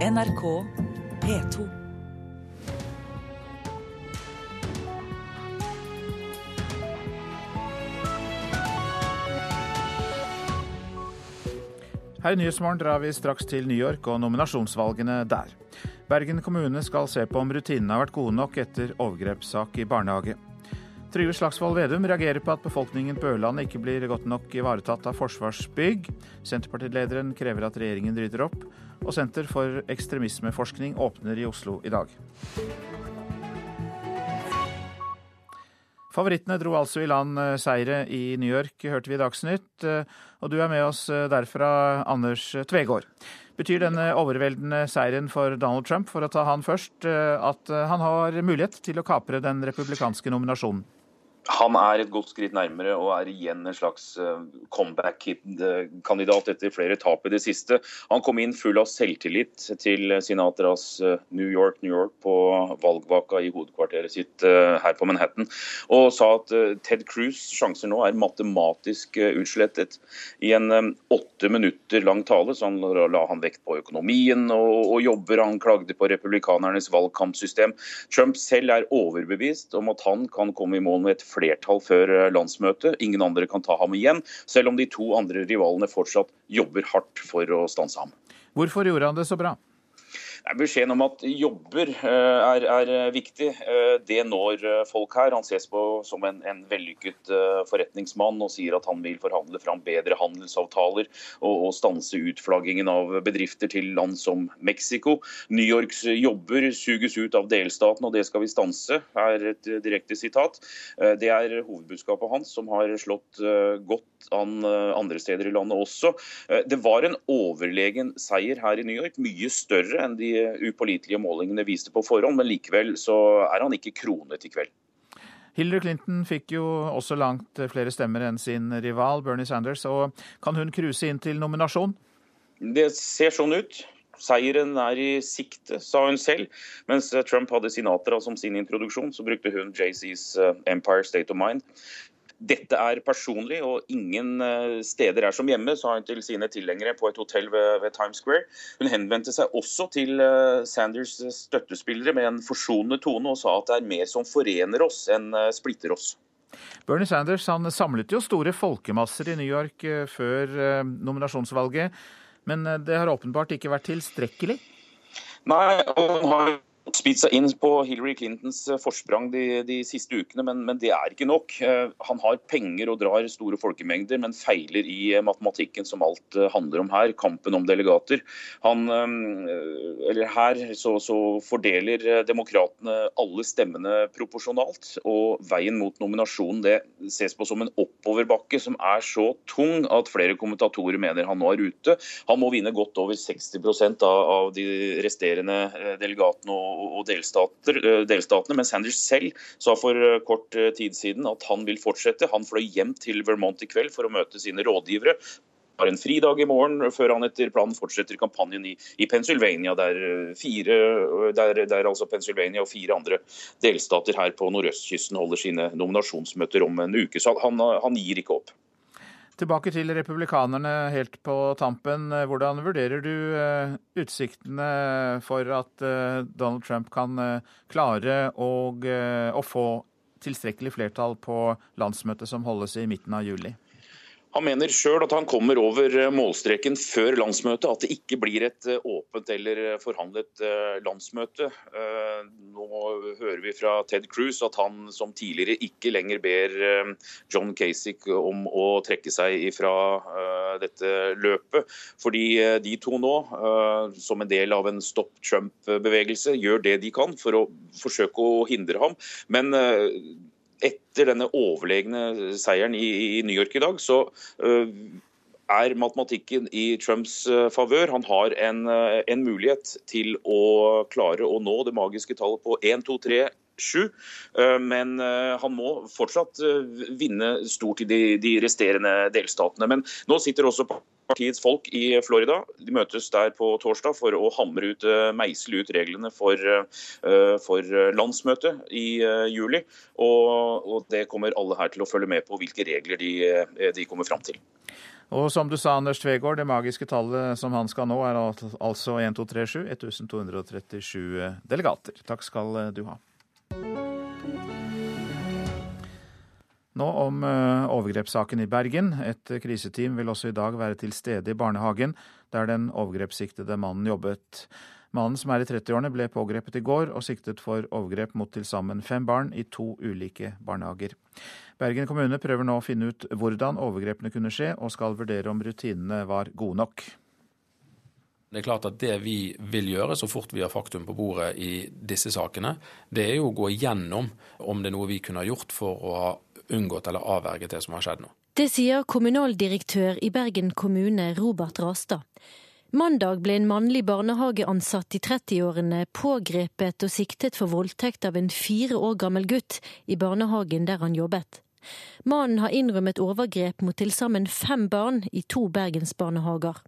NRK P2. Her i Nyhetsmorgen drar vi straks til New York og nominasjonsvalgene der. Bergen kommune skal se på om rutinene har vært gode nok etter overgrepssak i barnehage. Trygve Slagsvold Vedum reagerer på at befolkningen på Ørlandet ikke blir godt nok ivaretatt av Forsvarsbygg. Senterpartilederen krever at regjeringen rydder opp. Og Senter for ekstremismeforskning åpner i Oslo i dag. Favorittene dro altså i land eh, seire i New York, hørte vi i Dagsnytt. Eh, og du er med oss eh, derfra, Anders Tvegård. Betyr denne overveldende seieren for Donald Trump, for å ta han først, at han har mulighet til å kapre den republikanske nominasjonen? Han er et godt skritt nærmere og er igjen en slags eh, comeback-kandidat etter flere tap i det siste. Han kom inn full av selvtillit til Sinatras eh, New York, New York på valgvaka i hovedkvarteret sitt eh, her på Manhattan, og sa at Ted Cruz' sjanser nå er matematisk utslettet. I en åtte minutter lang tale så han la han vekt på økonomien og, og jobber. Han klagde på republikanernes valgkampsystem. Trump selv er overbevist om at han kan komme i mål med et flertall før eh, landsmøtet. Ingen andre kan ta ham igjen, selv om de to andre rivalene fortsatt jobber hardt for å stanse ham. Hvorfor gjorde han det så bra? Beskjeden om at jobber eh, er, er, viktig, eh, det når eh, folk her. Han ses på som en, en, vellykket forretningsmann og sier at han vil forhandle fram bedre handelsavtaler og, og stanse utflaggingen av bedrifter til land som Mexico. New Yorks jobber suges ut av delstaten, og det skal vi stanse, er et direkte sitat. Det er hovedbudskapet hans, som har slått godt an andre steder i landet også. Det var en overlegen seier her i New York, mye større enn de upålitelige målingene viste på forhånd, men likevel så er han ikke kronet i kveld. Hillary Clinton fikk jo også langt flere stemmer enn sin rival Bernie Sanders. og Kan hun cruise inn til nominasjon? Det ser sånn ut. Seieren er i sikte, sa hun selv. Mens Trump hadde Sinatra som sin introduksjon, så brukte hun JCs eh, Empire State of Mind. Dette er personlig, og ingen eh, steder er som hjemme, sa hun til sine tilhengere på et hotell ved, ved, Times Square. Hun henvendte seg også til eh, Sanders støttespillere med en forsonende tone, og sa at det er mer som forener oss enn eh, splitter oss. Bernie Sanders han samlet jo store folkemasser i New York før nominasjonsvalget, men det har åpenbart ikke vært tilstrekkelig? Nei, og han har spist seg inn på Hillary Clintons eh, forsprang de, de siste ukene, men, men, det er ikke nok. Eh, han har penger og drar store folkemengder, men feiler i eh, matematikken, som alt handler om her. Kampen om delegater. Han, her så, så fordeler demokratene alle stemmene proporsjonalt, og veien mot nominasjonen det ses på som en oppoverbakke som er så tung at flere kommentatorer mener han nå er ute. Han må vinne godt over 60 av, av de resterende delegatene. og og delstatene. Men Sanders selv sa for kort tid siden at han vil fortsette. Han fløy hjem til Vermont i kveld for å møte sine rådgivere har en fridag i morgen før han etter planen fortsetter kampanjen i, i Pennsylvania, der, fire, der, der, altså Pennsylvania og fire andre delstater her på nordøstkysten holder sine nominasjonsmøter om en uke. Så han, han gir ikke opp. Tilbake til republikanerne helt på tampen. Hvordan vurderer du eh, utsiktene for at eh, Donald Trump kan eh, klare å, få tilstrekkelig flertall på landsmøtet som holdes i midten av juli? Han mener sjøl at han kommer over eh, målstreken før landsmøtet, at det ikke blir et eh, åpent eller eh, forhandlet landsmøte. Nå hører vi fra Ted Cruz at han som tidligere ikke lenger ber John Casick om å trekke seg ifra dette løpet. Fordi de to nå, som en del av en Stop Trump-bevegelse, gjør det de kan for å forsøke å hindre ham. Men etter denne overlegne seieren i, i New York i dag, så uh, er matematikken i Trumps uh, favør. Han har en, uh, en, mulighet til å klare å nå det magiske tallet på 1, 2, 3, 7. Men han må fortsatt vinne stort i de, de resterende delstatene. Men nå sitter også partiets folk i Florida. De møtes der på torsdag for å hamre ut, eh, meisle ut reglene for, eh, for landsmøtet i eh, juli. Og, og, det kommer alle her til å følge med på hvilke regler de, de kommer fram til. Og som du sa, Anders Tvegård, det magiske tallet som han skal nå, er altså 1237. 1237 delegater. Takk skal du ha. Nå om eh, overgrepssaken i Bergen. Et kriseteam vil også i dag være til stede i barnehagen der den overgrepssiktede mannen jobbet. Mannen som er i 30-årene ble pågrepet i går og siktet for overgrep mot til sammen fem barn i to ulike barnehager. Bergen kommune prøver nå å finne ut hvordan overgrepene kunne skje, og skal vurdere om rutinene var gode nok. Det er klart at det vi vil gjøre så fort vi har faktum på bordet i disse sakene, det er jo å gå igjennom om det er noe vi kunne ha gjort for å ha unngått eller avverget det som har skjedd nå. Det sier kommunaldirektør i Bergen kommune, Robert Rastad. Mandag ble en mannlig barnehageansatt i 30-årene pågrepet og siktet for voldtekt av en fire år gammel gutt i barnehagen der han jobbet. Mannen har innrømmet overgrep mot til sammen fem barn i to bergensbarnehager.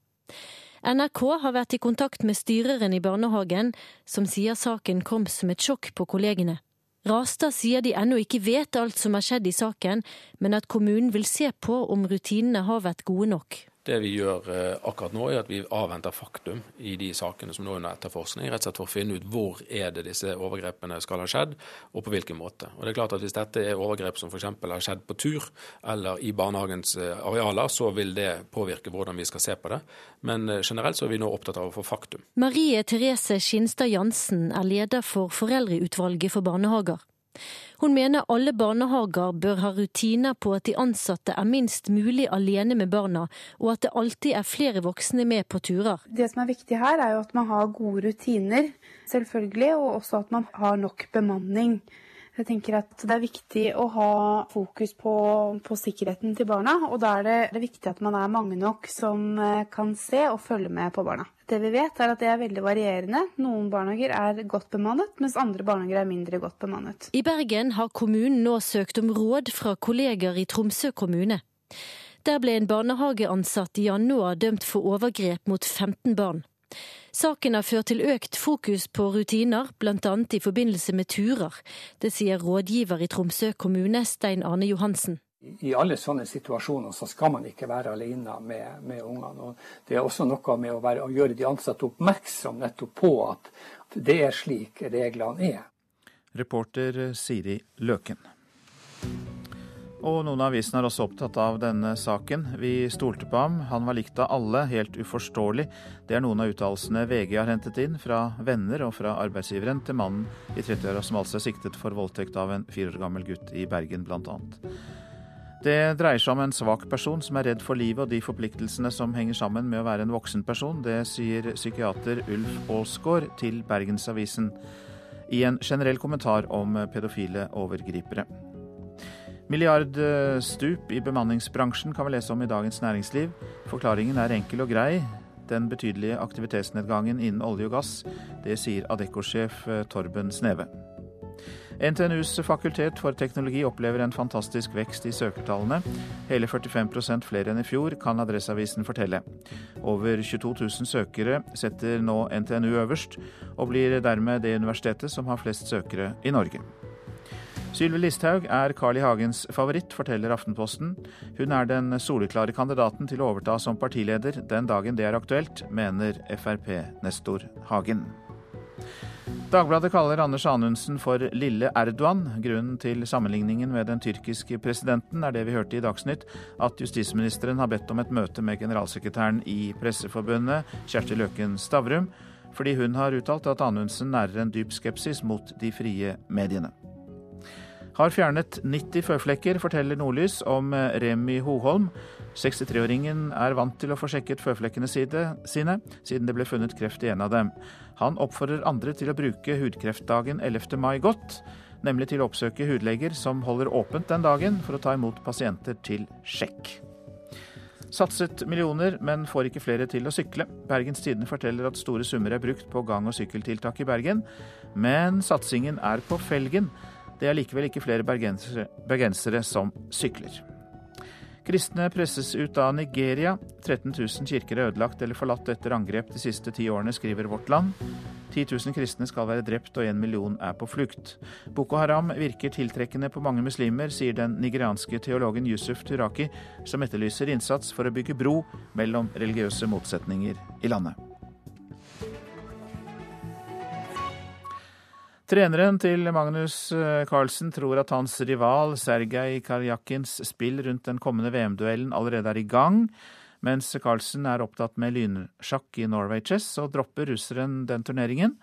NRK har vært i kontakt med styreren i barnehagen, som sier saken kom som et sjokk på kollegene. Rastad sier de ennå ikke vet alt som har skjedd i saken, men at kommunen vil se på om rutinene har vært gode nok. Det vi gjør eh, akkurat nå, er at vi avventer faktum i de sakene som nå er under etterforskning, rett og slett for å finne ut hvor er det disse overgrepene skal ha skjedd, og på hvilken måte. Og det er klart at Hvis dette er overgrep som f.eks. har skjedd på tur eller i barnehagens eh, arealer, så vil det påvirke hvordan vi skal se på det. Men eh, generelt så er vi nå opptatt av å få faktum. Marie Therese Skinstad Jansen er leder for Foreldreutvalget for barnehager. Hun mener alle barnehager bør ha rutiner på at de ansatte er minst mulig alene med barna, og at det alltid er flere voksne med på turer. Det som er viktig her, er jo at man har gode rutiner, selvfølgelig, og også at man har nok bemanning. Jeg tenker at Det er viktig å ha fokus på, på sikkerheten til barna, og da er det, det er viktig at man er mange nok som eh, kan se og følge med på barna. Det vi vet er at det er veldig varierende. Noen barnehager er godt bemannet, mens andre barnehager er mindre godt bemannet. I Bergen har kommunen nå søkt om råd fra kolleger i Tromsø kommune. Der ble en barnehageansatt i januar dømt for overgrep mot 15 barn. Saken har ført til økt fokus på rutiner, bl.a. i forbindelse med turer. Det sier rådgiver i Tromsø kommune, Stein Arne Johansen. I alle sånne situasjoner så skal man ikke være alene med, med ungene. Og det er også noe med å, være, å gjøre de ansatte oppmerksom nettopp på at det er slik reglene er. Reporter Siri Løken. Og noen av avisene er også opptatt av denne saken. Vi stolte på ham, han var likt av alle, helt uforståelig. Det er noen av uttalelsene VG har hentet inn fra venner og fra arbeidsgiveren til mannen i 30-åra som altså er siktet for voldtekt av en fire år gammel gutt i Bergen, bl.a. Det dreier seg om en svak person som er redd for livet og de forpliktelsene som henger sammen med å være en voksen person. Det sier psykiater Ulf Aalsgaard til Bergensavisen i en generell kommentar om pedofile overgripere. Milliardstup i bemanningsbransjen kan vi lese om i Dagens Næringsliv. Forklaringen er enkel og grei. Den betydelige aktivitetsnedgangen innen olje og gass. Det sier Adecco-sjef eh, Torben Sneve. NTNUs fakultet for teknologi opplever en fantastisk vekst i søkertallene. Hele 45% flere enn i fjor, kan Adresseavisen fortelle. Over 22 000 søkere setter nå NTNU øverst, og blir dermed det universitetet som har flest søkere i Norge. Sylvi Listhaug er Carl I. Hagens favoritt, forteller Aftenposten. Hun er den soleklare kandidaten til å overta som partileder den dagen det er aktuelt, mener Frp-nestor Hagen. Dagbladet kaller Anders Anundsen for lille Erdogan. Grunnen til sammenligningen med den tyrkiske presidenten er det vi hørte i Dagsnytt, at justisministeren har bedt om et møte med generalsekretæren i Presseforbundet, Kjersti Løken Stavrum, fordi hun har uttalt at Anundsen nærer en dyp skepsis mot de frie mediene. Har fjernet 90 føflekker, forteller Nordlys om eh, Remi Hoholm. 63-åringen er vant til å få sjekket føflekkene sine, siden det ble funnet kreft i en av dem. Han oppfordrer andre til å bruke hudkreftdagen 11. mai godt, nemlig til å oppsøke hudleger som holder åpent den dagen for å ta imot pasienter til sjekk. Satset millioner, men får ikke flere til å sykle. Bergens Tidende forteller at store summer er brukt på gang- og sykkeltiltak i Bergen, men satsingen er på felgen. Det er likevel ikke flere bergensere, bergensere som sykler. Kristne presses ut av Nigeria. 13 000 kirker er ødelagt eller forlatt etter angrep de siste ti årene, skriver Vårt Land. 10 000 kristne skal være drept og en million er på flukt. Boko Haram virker tiltrekkende på mange muslimer, sier den nigerianske teologen Yusuf Turaki, som etterlyser innsats for å bygge bro mellom religiøse motsetninger i landet. Treneren til Magnus eh, Carlsen tror at hans rival Sergej Karjakins spill rundt den kommende VM-duellen allerede er i gang, mens Carlsen er opptatt med lynsjakk i Norway Chess og dropper russeren den turneringen,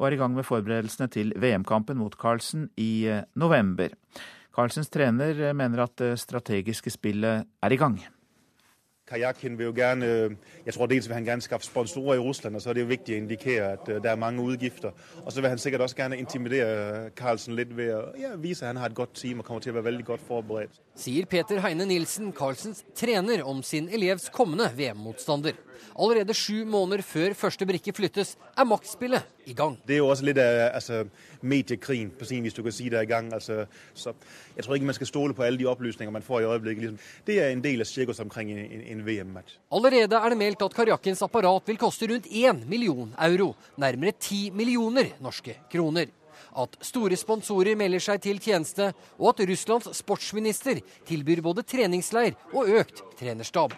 og er i gang med forberedelsene til VM-kampen mot Carlsen i eh, november. Carlsens trener eh, mener at det strategiske spillet er i gang. Kajakin vil jo gerne, øh, jeg tror dels vil han gerne skaffe sponsorer i Russland, og så er det jo viktig å indikere at øh, det er mange utgifter. Og så vil han sikkert også gerne intimidere Carlsen litt ved å ja, vise at han har et godt team og kommer til å være veldig godt forberedt. Sier Peter Heine Nilsen, Carlsens trener, om sin elevs kommende VM-motstander. Allerede sju måneder før første brikke flyttes, er maktspillet i gang. Det er jo også litt av altså, mediekrigen på sin hvis du kan si det er i gang. Altså, så jeg tror ikke man skal stole på alle de opplysninger man får i øyeblikket. Liksom. Det er en del av sirkuset omkring en, en VM-match. Allerede er det meldt at Karjakkens apparat vil koste rundt 1 million euro, nærmere 10 millioner norske kroner. At store sponsorer melder seg til tjeneste, og at Russlands sportsminister tilbyr både treningsleir og økt trenerstab.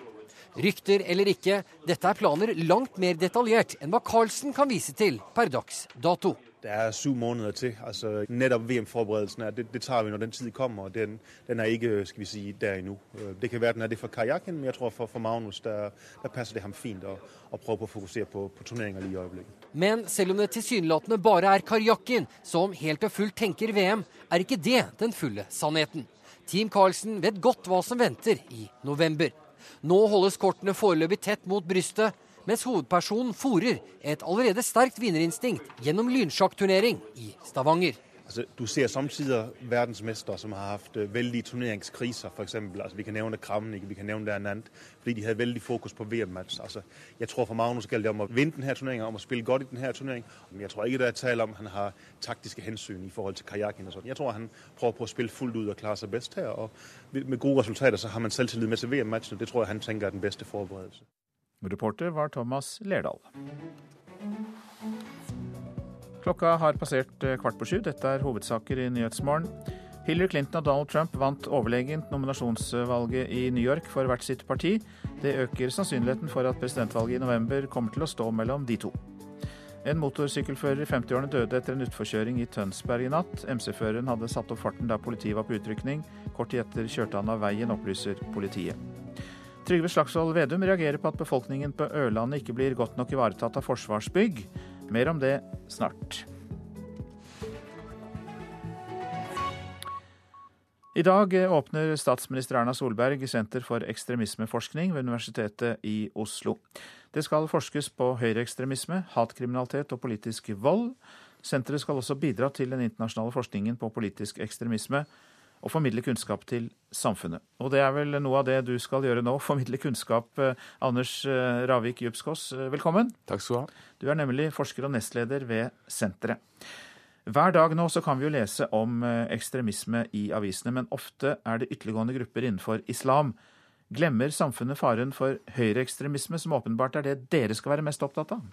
Rykter eller ikke, dette er planer langt mer detaljert enn hva Carlsen kan vise til per dags dato. Det er syv måneder til. altså Nettopp VM-forberedelsen det, det, tar vi når den tid kommer. og Den, den er ikke skal vi si, der ennå. Det kan være den er det for kajakken, men jeg tror for, for Magnus der, der, passer det ham fint å, å prøve å fokusere på, på turneringer i øyeblikket. Men selv om det tilsynelatende bare er kajakken som helt og fullt tenker VM, er ikke det den fulle sannheten. Team Carlsen vet godt hva som venter i november. Nå holdes kortene foreløpig tett mot brystet, mens hovedpersonen fòrer et allerede sterkt vinnerinstinkt gjennom lynsjakkturnering i Stavanger. Altså, du ser samtidig verdensmestere som har hatt uh, veldige turneringskriser, f.eks. Altså, vi kan nevne Kramnik, vi kan nevne det annet, fordi de hadde veldig fokus på VM-match. Altså, jeg tror for Magnus gjelder det om å vinne denne turneringen, om å spille godt i denne turneringen. Men jeg tror ikke det er tale om han har taktiske hensyn i forhold til kajakken. Jeg tror han prøver på å spille fullt ut og klare seg best her. og Med gode resultater så har man selvtillit med til VM-matchen, og det tror jeg han tenker er den beste forberedelse. Reporter var Thomas Lerdal. Klokka har passert eh, kvart på sju. Dette er hovedsaker i Nyhetsmorgen. Hillary Clinton og Donald Trump vant overlegent nominasjonsvalget i New York for hvert sitt parti. Det øker sannsynligheten for at presidentvalget i november kommer til å stå mellom de to. En motorsykkelfører i 50-årene døde etter en utforkjøring i Tønsberg i natt. MC-føreren hadde satt opp farten da politiet var på utrykning. Kort tid etter kjørte han av veien, opplyser politiet. Trygve Slagsvold Vedum reagerer på at befolkningen på Ørlandet ikke blir godt nok ivaretatt av Forsvarsbygg. Mer om det snart. I dag åpner statsminister Erna Solberg Senter for ekstremismeforskning ved Universitetet i Oslo. Det skal forskes på høyreekstremisme, hatkriminalitet og politisk vold. Senteret skal også bidra til den internasjonale forskningen på politisk ekstremisme og formidle kunnskap til samfunnet. Og det er vel noe av det du skal gjøre nå, formidle kunnskap. Eh, Anders eh, Ravik Djupskås, eh, velkommen. Takk skal du ha. Du er nemlig forsker og nestleder ved senteret. Hver dag nå så kan vi jo lese om ekstremisme i avisene, men ofte er det ytterliggående grupper innenfor islam. Glemmer samfunnet faren for høyreekstremisme, som åpenbart er det dere skal være mest opptatt av?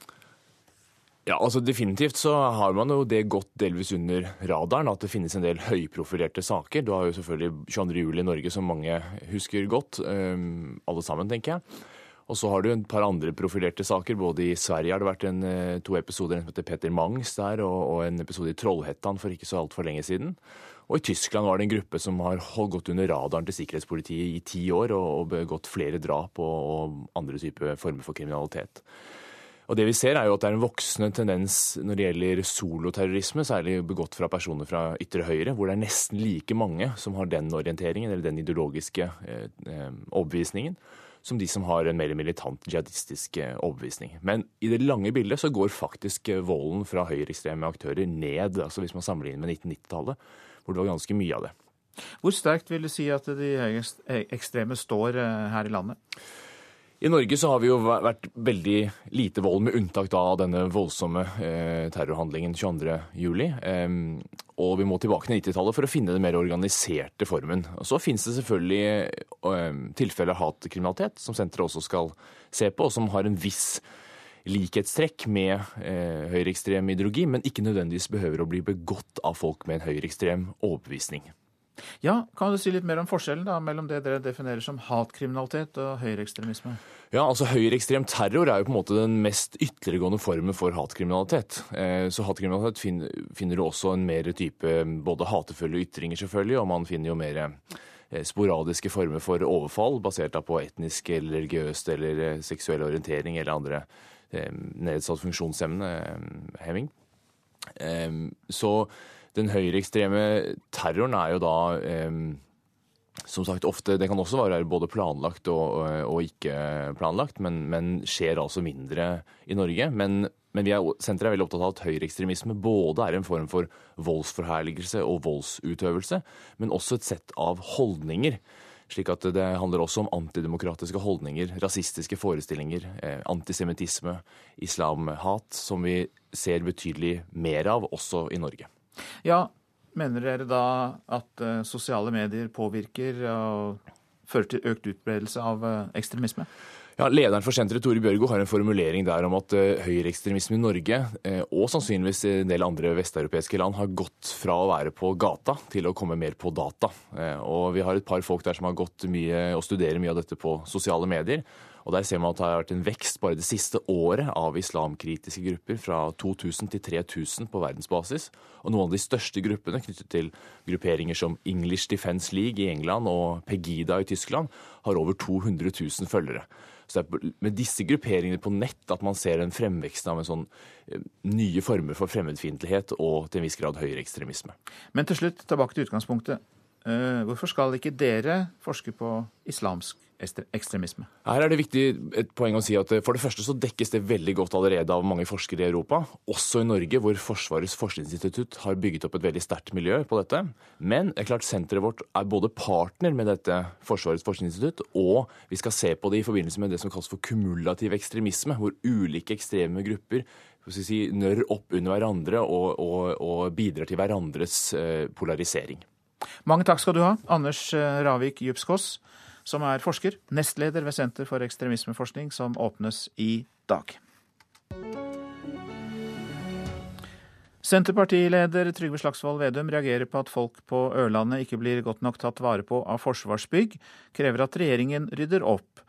Ja, altså Definitivt så har man jo det gått delvis under radaren, at det finnes en del høyprofilerte saker. Du har jo selvfølgelig 22. juli i Norge, som mange husker godt. Um, alle sammen, tenker jeg. Og så har du et par andre profilerte saker. Både i Sverige har det vært en, eh, to episoder, en som heter Peter Mangs der, og, og en episode i Trollhättan for ikke så altfor lenge siden. Og i Tyskland var det en gruppe som har gått under radaren til sikkerhetspolitiet i ti år og, og begått flere drap og, og andre typer former for kriminalitet. Og det vi ser er jo at det er en voksende tendens når det gjelder soloterrorisme, særlig begått fra personer fra ytre høyre, hvor det er nesten like mange som har den orienteringen eller den ideologiske eh, eh overbevisningen som de som har en mer militant jihadistisk eh, overbevisning. Men i det lange bildet så går faktisk eh, volden fra høyreekstreme aktører ned, altså hvis man sammenligner med 1990-tallet, hvor det var ganske mye av det. Hvor sterkt vil du si at de ekstreme står her i landet? I Norge så har vi jo vært veldig lite vold, med unntak av denne voldsomme eh, terrorhandlingen 22.07. Eh, og vi må tilbake til 90-tallet for å finne den mer organiserte formen. Og Så finnes det selvfølgelig eh, tilfeller av hatkriminalitet, som senteret også skal se på, og som har en viss likhetstrekk med eh, høyreekstrem ideologi, men ikke nødvendigvis behøver å bli begått av folk med en høyreekstrem overbevisning. Ja, Kan du si litt mer om forskjellen da, mellom det dere definerer som hatkriminalitet og høyreekstremisme? Ja, altså Høyreekstrem terror er jo på en måte den mest ytterliggående formen for hatkriminalitet. Eh, så hatkriminalitet finner du også en mer type både hatefulle ytringer, selvfølgelig, og man finner jo mer eh, sporadiske former for overfall basert på etnisk eller religiøst eller eh, seksuell orientering eller andre nedsatt funksjonshemming. Så den høyreekstreme terroren er jo da som sagt ofte, Det kan også være både planlagt og, og ikke planlagt, men, men, skjer altså mindre i Norge. Men, men vi er, senteret er veldig opptatt av at høyreekstremisme både er en form for voldsforherligelse og voldsutøvelse, men også et sett av holdninger. Slik at det handler også om antidemokratiske holdninger, rasistiske forestillinger, eh, antisemittisme, islamhat, som vi ser betydelig mer av også i Norge. Ja, Mener dere da at uh, sosiale medier påvirker og fører til økt utbredelse av uh, ekstremisme? Ja, Lederen for senteret, Tore Bjørgo, har en formulering der om at uh, høyreekstremisme i Norge, og sannsynligvis en del andre vesteuropeiske land, har gått fra å være på gata til å komme mer på data. Og vi har et par folk der som har gått mye og studerer mye av dette på sosiale medier. Og Der ser man at det har vært en vekst bare det siste året av islamkritiske grupper, fra 2000 til 3000 på verdensbasis. Og noen av de største gruppene knyttet til grupperinger som English Defence League i England og Pegida i Tyskland, har over 200 000 følgere. Så det er med disse grupperingene på nett at man ser en fremvekst av en sånn eh, nye former for fremmedfiendtlighet og til en viss grad høyreekstremisme. Men til slutt, tilbake til utgangspunktet. Eh, hvorfor skal ikke dere forske på islamsk ekstremisme? Her er det viktig et poeng å si at eh, For det første så dekkes det veldig godt allerede av mange forskere i Europa, også i Norge, hvor Forsvarets forskningsinstitutt har bygget opp et veldig sterkt miljø på dette. Men det er klart senteret vårt er både partner med dette Forsvarets forskningsinstitutt, og vi skal se på det i forbindelse med det som kalles for kumulativ ekstremisme, hvor ulike ekstreme grupper si, nør opp under hverandre og, og, og bidrar til hverandres eh, polarisering. Mange takk skal du ha, Anders eh, Ravik Djupskås, som er forsker, nestleder ved Senter for ekstremismeforskning, som åpnes i dag. Senterpartileder Trygve Slagsvold Vedum reagerer på at folk på Ørlandet ikke blir godt nok tatt vare på av Forsvarsbygg, krever at regjeringen rydder opp.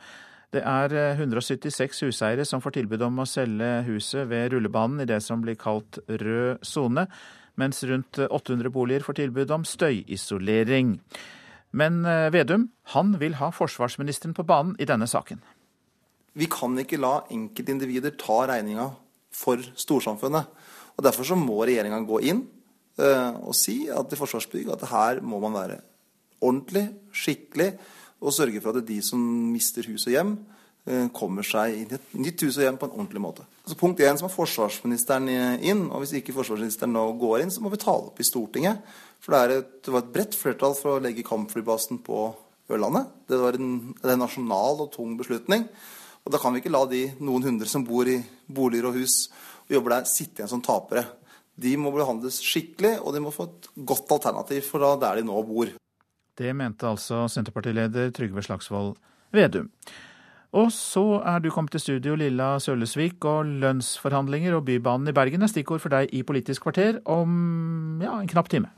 Det er 176 eh, huseiere som får tilbud om å selge huset ved rullebanen i det som blir kalt rød sone mens rundt 800 boliger får tilbud om støyisolering. Men eh, Vedum han vil ha forsvarsministeren på banen i denne saken. Vi kan ikke la enkeltindivider ta regninga for storsamfunnet. Og Derfor så må regjeringa gå inn uh, og si at til Forsvarsbygg at her må man være ordentlig, skikkelig, og sørge for at de som mister hus og hjem, Eh, kommer seg inn i et nytt hus og hjem på en ordentlig måte. Altså punkt 1 så må forsvarsministeren inn. og Hvis ikke forsvarsministeren nå går inn, så må vi tale opp i Stortinget. For det, et, det var et bredt flertall for å legge kampflybasen på Ørlandet. Det var en, en nasjonal og tung beslutning. Og Da kan vi ikke la de noen hundre som bor i boliger og hus og jobber der, sitte igjen som tapere. De må behandles skikkelig, og de må få et godt alternativ for da der de nå bor. Det mente altså Senterpartileder Trygve Slagsvold Vedum. Og så er du kommet til studio, Lilla Sølesvik, og lønnsforhandlinger og Bybanen i Bergen er stikkord for deg i Politisk kvarter om ja, en knapp time.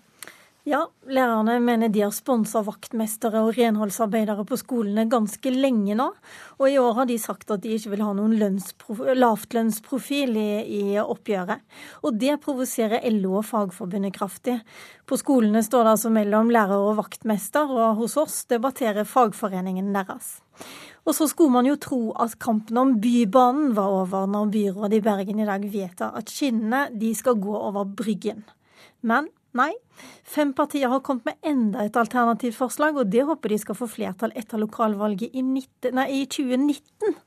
Ja, lærerne mener de har sponsa vaktmestere og renholdsarbeidere på skolene ganske lenge nå. Og i år har de sagt at de ikke vil ha noen lavtlønnsprofil i, i oppgjøret. Og det provoserer LO og Fagforbundet kraftig. På skolene står det altså mellom lærer og vaktmester, og hos oss debatterer fagforeningen deres. Og så skulle man jo tro at kampen om Bybanen var over når byrådet i Bergen i dag vedtar at skinnene de skal gå over Bryggen. Men nei, fem partier har kommet med enda et alternativt forslag, og det håper de skal få flertall etter lokalvalget i, 19, nei, i 2019.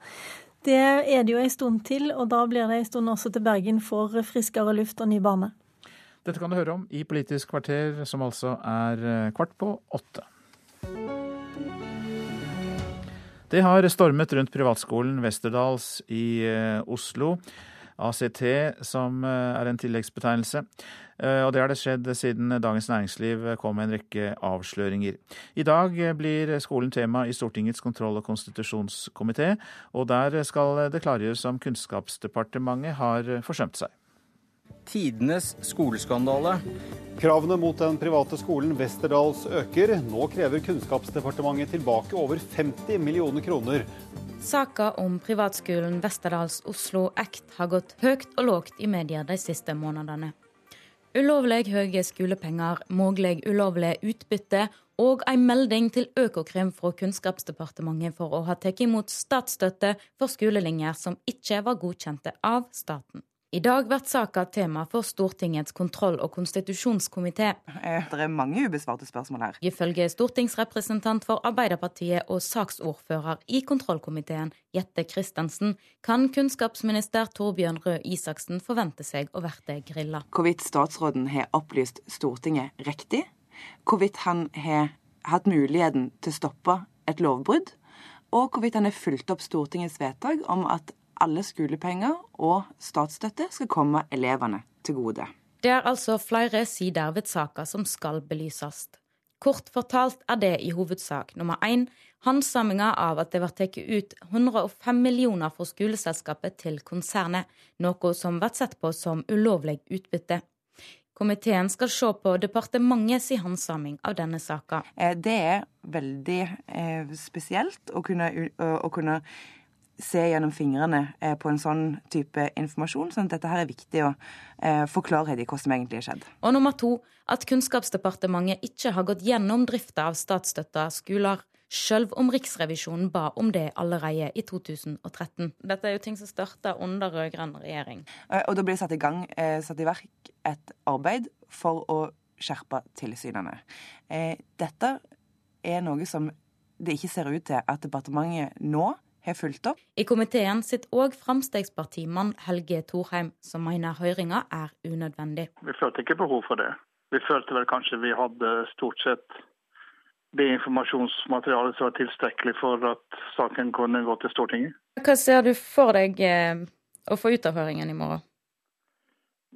Det er det jo en stund til, og da blir det en stund også til Bergen for friskere luft og ny bane. Dette kan du høre om i Politisk kvarter, som altså er eh, kvart på åtte. Det har stormet rundt privatskolen Westerdals i eh, Oslo. ACT, som er en tilleggsbetegnelse. Og det har det skjedd siden Dagens Næringsliv kom med en rekke avsløringer. I dag blir skolen tema i Stortingets kontroll- og konstitusjonskomité, og der skal det klargjøres om Kunnskapsdepartementet har forsømt seg tidenes skoleskandale. Kravene mot den private skolen Westerdals øker. Nå krever Kunnskapsdepartementet tilbake over 50 millioner kroner. Saka om privatskolen Westerdals Oslo Act har gått høyt og lågt i media de siste månedene. Ulovlig høye skolepenger, mulig ulovlig utbytte og en melding til Økokrim fra Kunnskapsdepartementet for å ha tatt imot statsstøtte for skolelinjer som ikke var godkjente av staten. I dag blir saka tema for Stortingets kontroll- og konstitusjonskomité. Eh, det er mange ubesvarte spørsmål her. Ifølge stortingsrepresentant for Arbeiderpartiet og saksordfører i kontrollkomiteen, Jette Christensen, kan kunnskapsminister Torbjørn Røe Isaksen forvente seg å bli grilla. Hvorvidt statsråden har opplyst Stortinget riktig, hvorvidt han har hatt muligheten til å stoppe et lovbrudd, og hvorvidt han har fulgt opp Stortingets vedtak om at alle skolepenger og statsstøtte skal komme elevene til gode. Det er altså flere sider ved saka som skal belyses. Kort fortalt er det i hovedsak nummer én handsaminga av at det blir tatt ut 105 millioner fra skoleselskapet til konsernet, noe som blir sett på som ulovlig utbytte. Komiteen skal se på departementets handsaming av denne saka. Eh, det er veldig eh, spesielt å kunne, å kunne se gjennom fingrene eh, på en sånn type informasjon. sånn at dette her er viktig å eh, få klarhet i hva som egentlig har skjedd. Og nummer to at Kunnskapsdepartementet ikke har gått gjennom drifta av statsstøtta skoler. Selv om Riksrevisjonen ba om det allerede i 2013. Dette er jo ting som starta under rød-grønn regjering. Eh, og da blir det satt i gang, satt i verk et arbeid for å skjerpe tilsynene. Dette er noe som det ikke ser ut til at departementet nå har fulgt opp. I komiteen sitter òg Frp-mann Helge Thorheim, som mener høringa er unødvendig. Vi følte ikke behov for det. Vi følte vel kanskje vi hadde stort sett det informasjonsmaterialet som var tilstrekkelig for at saken kunne gå til Stortinget. Hva ser du for deg eh, å få ut av høringen i morgen?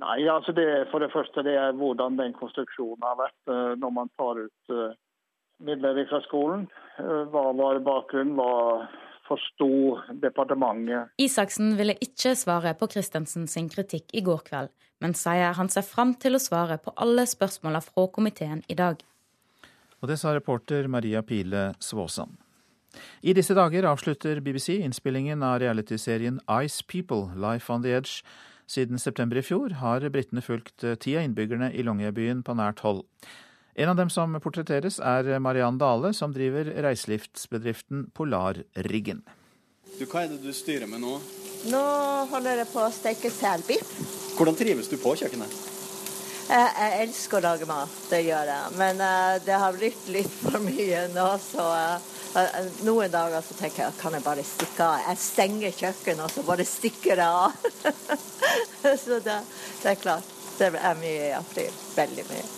Nei, altså det, For det første det er hvordan den konstruksjonen har vært eh, når man tar ut eh, midler fra skolen. Hva var bakgrunnen? Hva forsto departementet. Isaksen ville ikke svare på Christensen sin kritikk i går kveld, men sier han ser fram til å svare på alle spørsmåla fra komiteen i dag. Og det sa reporter Maria Pile Svåsand. I disse dager avslutter BBC innspillingen av realityserien Ice People, Life on the Edge. Siden september i fjor har britene fulgt ti av innbyggerne i Longyearbyen på nært hold. En av dem som portretteres, er Mariann Dale, som driver reiselivsbedriften Polarriggen. Du, hva er det du styrer med nå? Nå holder jeg på å steke selbiff. Hvordan trives du på kjøkkenet? Jeg, jeg, elsker å lage mat, det gjør jeg. Men uh, det har blitt litt for mye nå, så uh, noen dager så tenker jeg kan jeg bare stikke av. Jeg stenger kjøkkenet, og så bare stikker jeg av. så det, det, er klart. Det er mye i april. Veldig mye.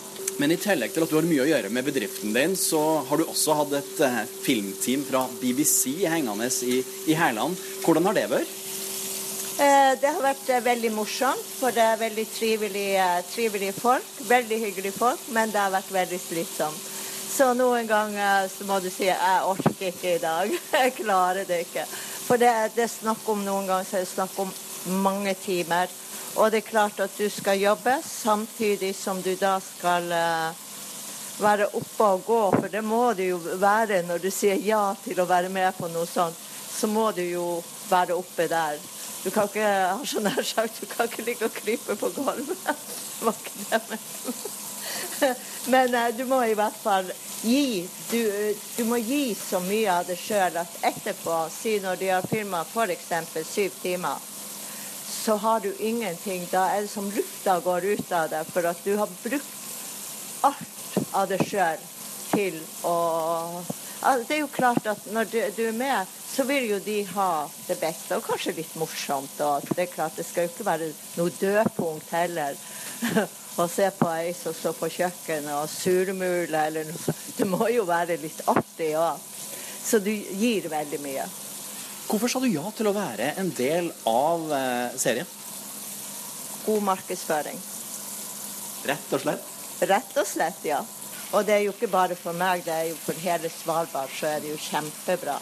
Men i tillegg til at du har mye å gjøre med bedriften din, så har du også hatt et uh, filmteam fra BBC hengende i, i Hærland. Hvordan har det vært? Eh, det har vært eh, veldig morsomt, for det er veldig trivelige, trivelige folk. Veldig hyggelige folk, men det har vært veldig slitsomt. Så noen ganger så må du si jeg orker ikke i dag. Jeg klarer det ikke. For det, det er snakk om noen ganger så er det snakk om mange timer. Og det er klart at du skal jobbe samtidig som du da skal uh, være oppe og gå, for det må du jo være når du sier ja til å være med på noe sånt. Så må du jo være oppe der. Du kan ikke ha så nær sagt, du kan ikke ligge og krype på gulvet. Var ikke det men, men uh, du må i hvert fall gi. Du, du må gi så mye av det sjøl at etterpå, si når de har filma f.eks. syv timer så har du ingenting. Da er det som lufta går ut av deg, for at du har brukt alt av deg sjøl til å Det er jo klart at når du, du, er med, så vil jo de ha det beste, og kanskje litt morsomt. Og det er klart, det skal jo ikke være noe dødpunkt heller. Å se på ei som står på kjøkkenet og surmuler eller noe sånt. Det må jo være litt artig òg. Så du gir veldig mye. Hvorfor sa du ja til å være en del av eh, serien? god markedsføring. Rett og slett? Rett og slett, ja. Og det er jo ikke bare for meg, det er jo for hele Svalbard så er det jo kjempebra.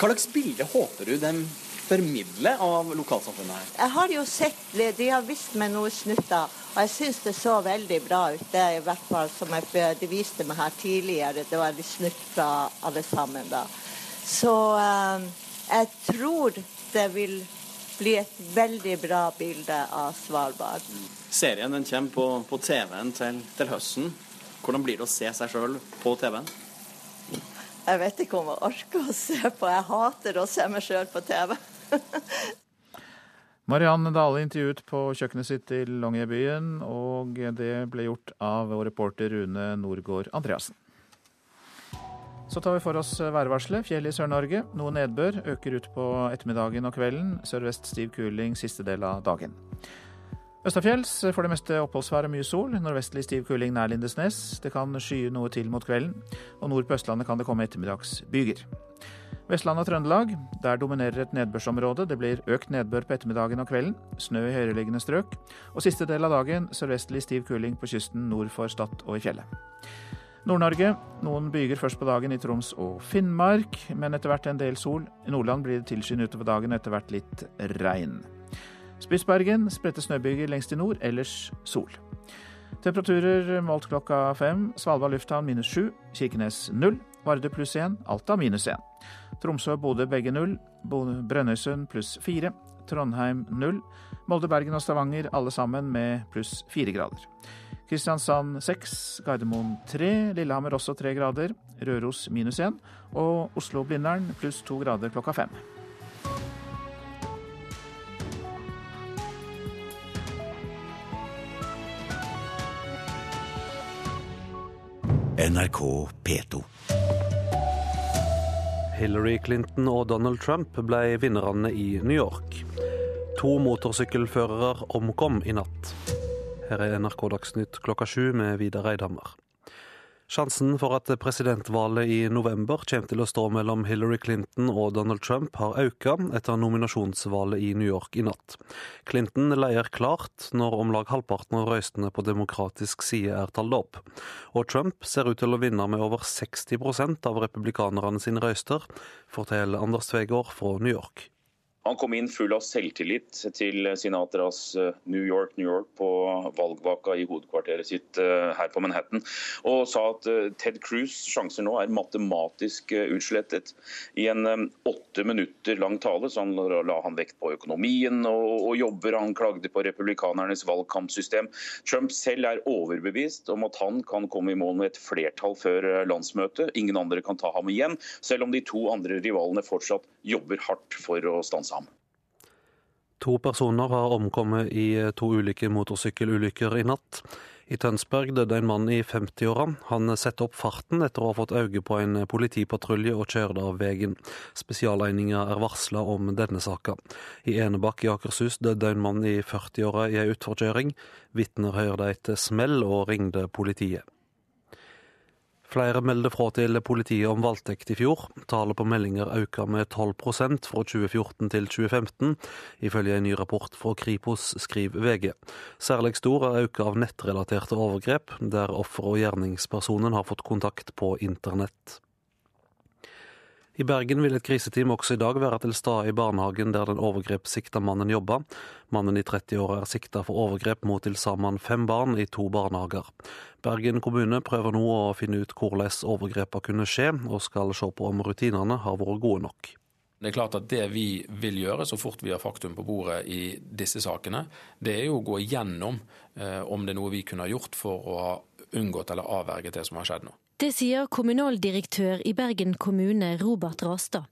Hva slags bilde håper du de formidler av lokalsamfunnet her? Jeg har jo sett, De har vist meg noen snutter, og jeg syns det så veldig bra ut. Det er i hvert fall som jeg, de viste meg her tidligere. Det var litt snutt fra alle sammen da. Så um, jeg tror det vil bli et veldig bra bilde av Svalbard. Serien den kommer på, på TV-en til, til, høsten. Hvordan blir det å se seg sjøl på TV-en? Jeg vet ikke om jeg orker å se på. Jeg hater å se meg sjøl på TV. Marianne Dale intervjuet på kjøkkenet sitt i Longyearbyen, og det ble gjort av vår reporter Rune Norgård Andreassen. Så tar vi for oss værvarselet. Fjell i Sør-Norge. Noe nedbør. Øker ut på ettermiddagen og kvelden. Sørvest stiv kuling siste del av dagen. Østafjells for det meste oppholdsvær og mye sol. Nordvestlig stiv kuling nær Lindesnes. Det kan skye noe til mot kvelden. Og nord på Østlandet kan det komme ettermiddagsbyger. Vestland og Trøndelag. Der dominerer et nedbørsområde. Det blir økt nedbør på ettermiddagen og kvelden. Snø i høyereliggende strøk. Og siste del av dagen sørvestlig stiv kuling på kysten nord for Stad og i fjellet. Nord-Norge. Noen byger først på dagen i Troms og Finnmark, men etter hvert en del sol. I Nordland blir det tilskyende utover dagen, etter hvert litt regn. Spitsbergen spredte snøbyger lengst i nord, ellers sol. Temperaturer målt klokka fem. Svalbard lufthavn minus sju. Kirkenes null. Vardø pluss én. Alta minus én. Tromsø og Bodø begge null. Brønnøysund pluss fire. Trondheim null. Molde, Bergen og Stavanger alle sammen med pluss fire grader. Kristiansand 6, Gardermoen 3, Lillehammer også 3 grader, Røros minus 1 og Oslo-Blindern pluss 2 grader klokka 5. NRK P2. Hillary Clinton og Donald Trump ble vinnerne i New York. To motorsykkelførere omkom i natt. Her er NRK Dagsnytt klokka sju med Vidar Eidhammer. Sjansen for at presidentvalget i november kommer til å stå mellom Hillary Clinton og Donald Trump, har økt etter nominasjonsvalget i New York i natt. Clinton leier klart når om lag halvparten av røystene på demokratisk side er talt opp. Og Trump ser ut til å vinne med over 60% av republikanerne sine røyster, forteller Anders Tvegård fra New York. Han kom inn full av selvtillit til Sinatras eh, New York, New York på valgvaka i hovedkvarteret sitt eh, her på Manhattan, og sa at eh, Ted Cruz' sjanser nå er matematisk utslettet. I en åtte minutter lang tale så han la han vekt på økonomien og, og jobber. Han klagde på republikanernes valgkampsystem. Trump selv er overbevist om at han kan komme i mål med et flertall før landsmøtet. Ingen andre kan ta ham igjen, selv om de to andre rivalene fortsatt jobber hardt for å stanse ham. To personer har omkommet i to ulike motorsykkelulykker i natt. I Tønsberg døde en mann i 50-åra. Han satte opp farten etter å ha fått øye på en politipatrulje og kjørte av veien. Spesialeininga er varsla om denne saka. I Enebakk i Akershus døde en mann i 40-åra i ei utforkjøring. Vitner hørte et smell og ringte politiet. Flere melder fra til politiet om voldtekt i fjor. Tallet på meldinger økte med 12% fra 2014 til 2015, ifølge en ny rapport fra Kripos, skriver VG. Særlig stor er økningen av nettrelaterte overgrep, der offer og gjerningspersonen har fått kontakt på internett. I Bergen vil et kriseteam også i dag være til stede i barnehagen der den overgrepssikta mannen jobber. Mannen i 30-åra er sikta for overgrep mot til sammen fem barn i to barnehager. Bergen kommune prøver nå å finne ut hvordan overgrepene kunne skje, og skal se på om rutinene har vært gode nok. Det er klart at det vi vil gjøre så fort vi har faktum på bordet i disse sakene, det er jo å gå igjennom eh, om det er noe vi kunne ha gjort for å ha unngått eller avverget det som har skjedd nå. Det sier kommunaldirektør i Bergen kommune, Robert Rastad.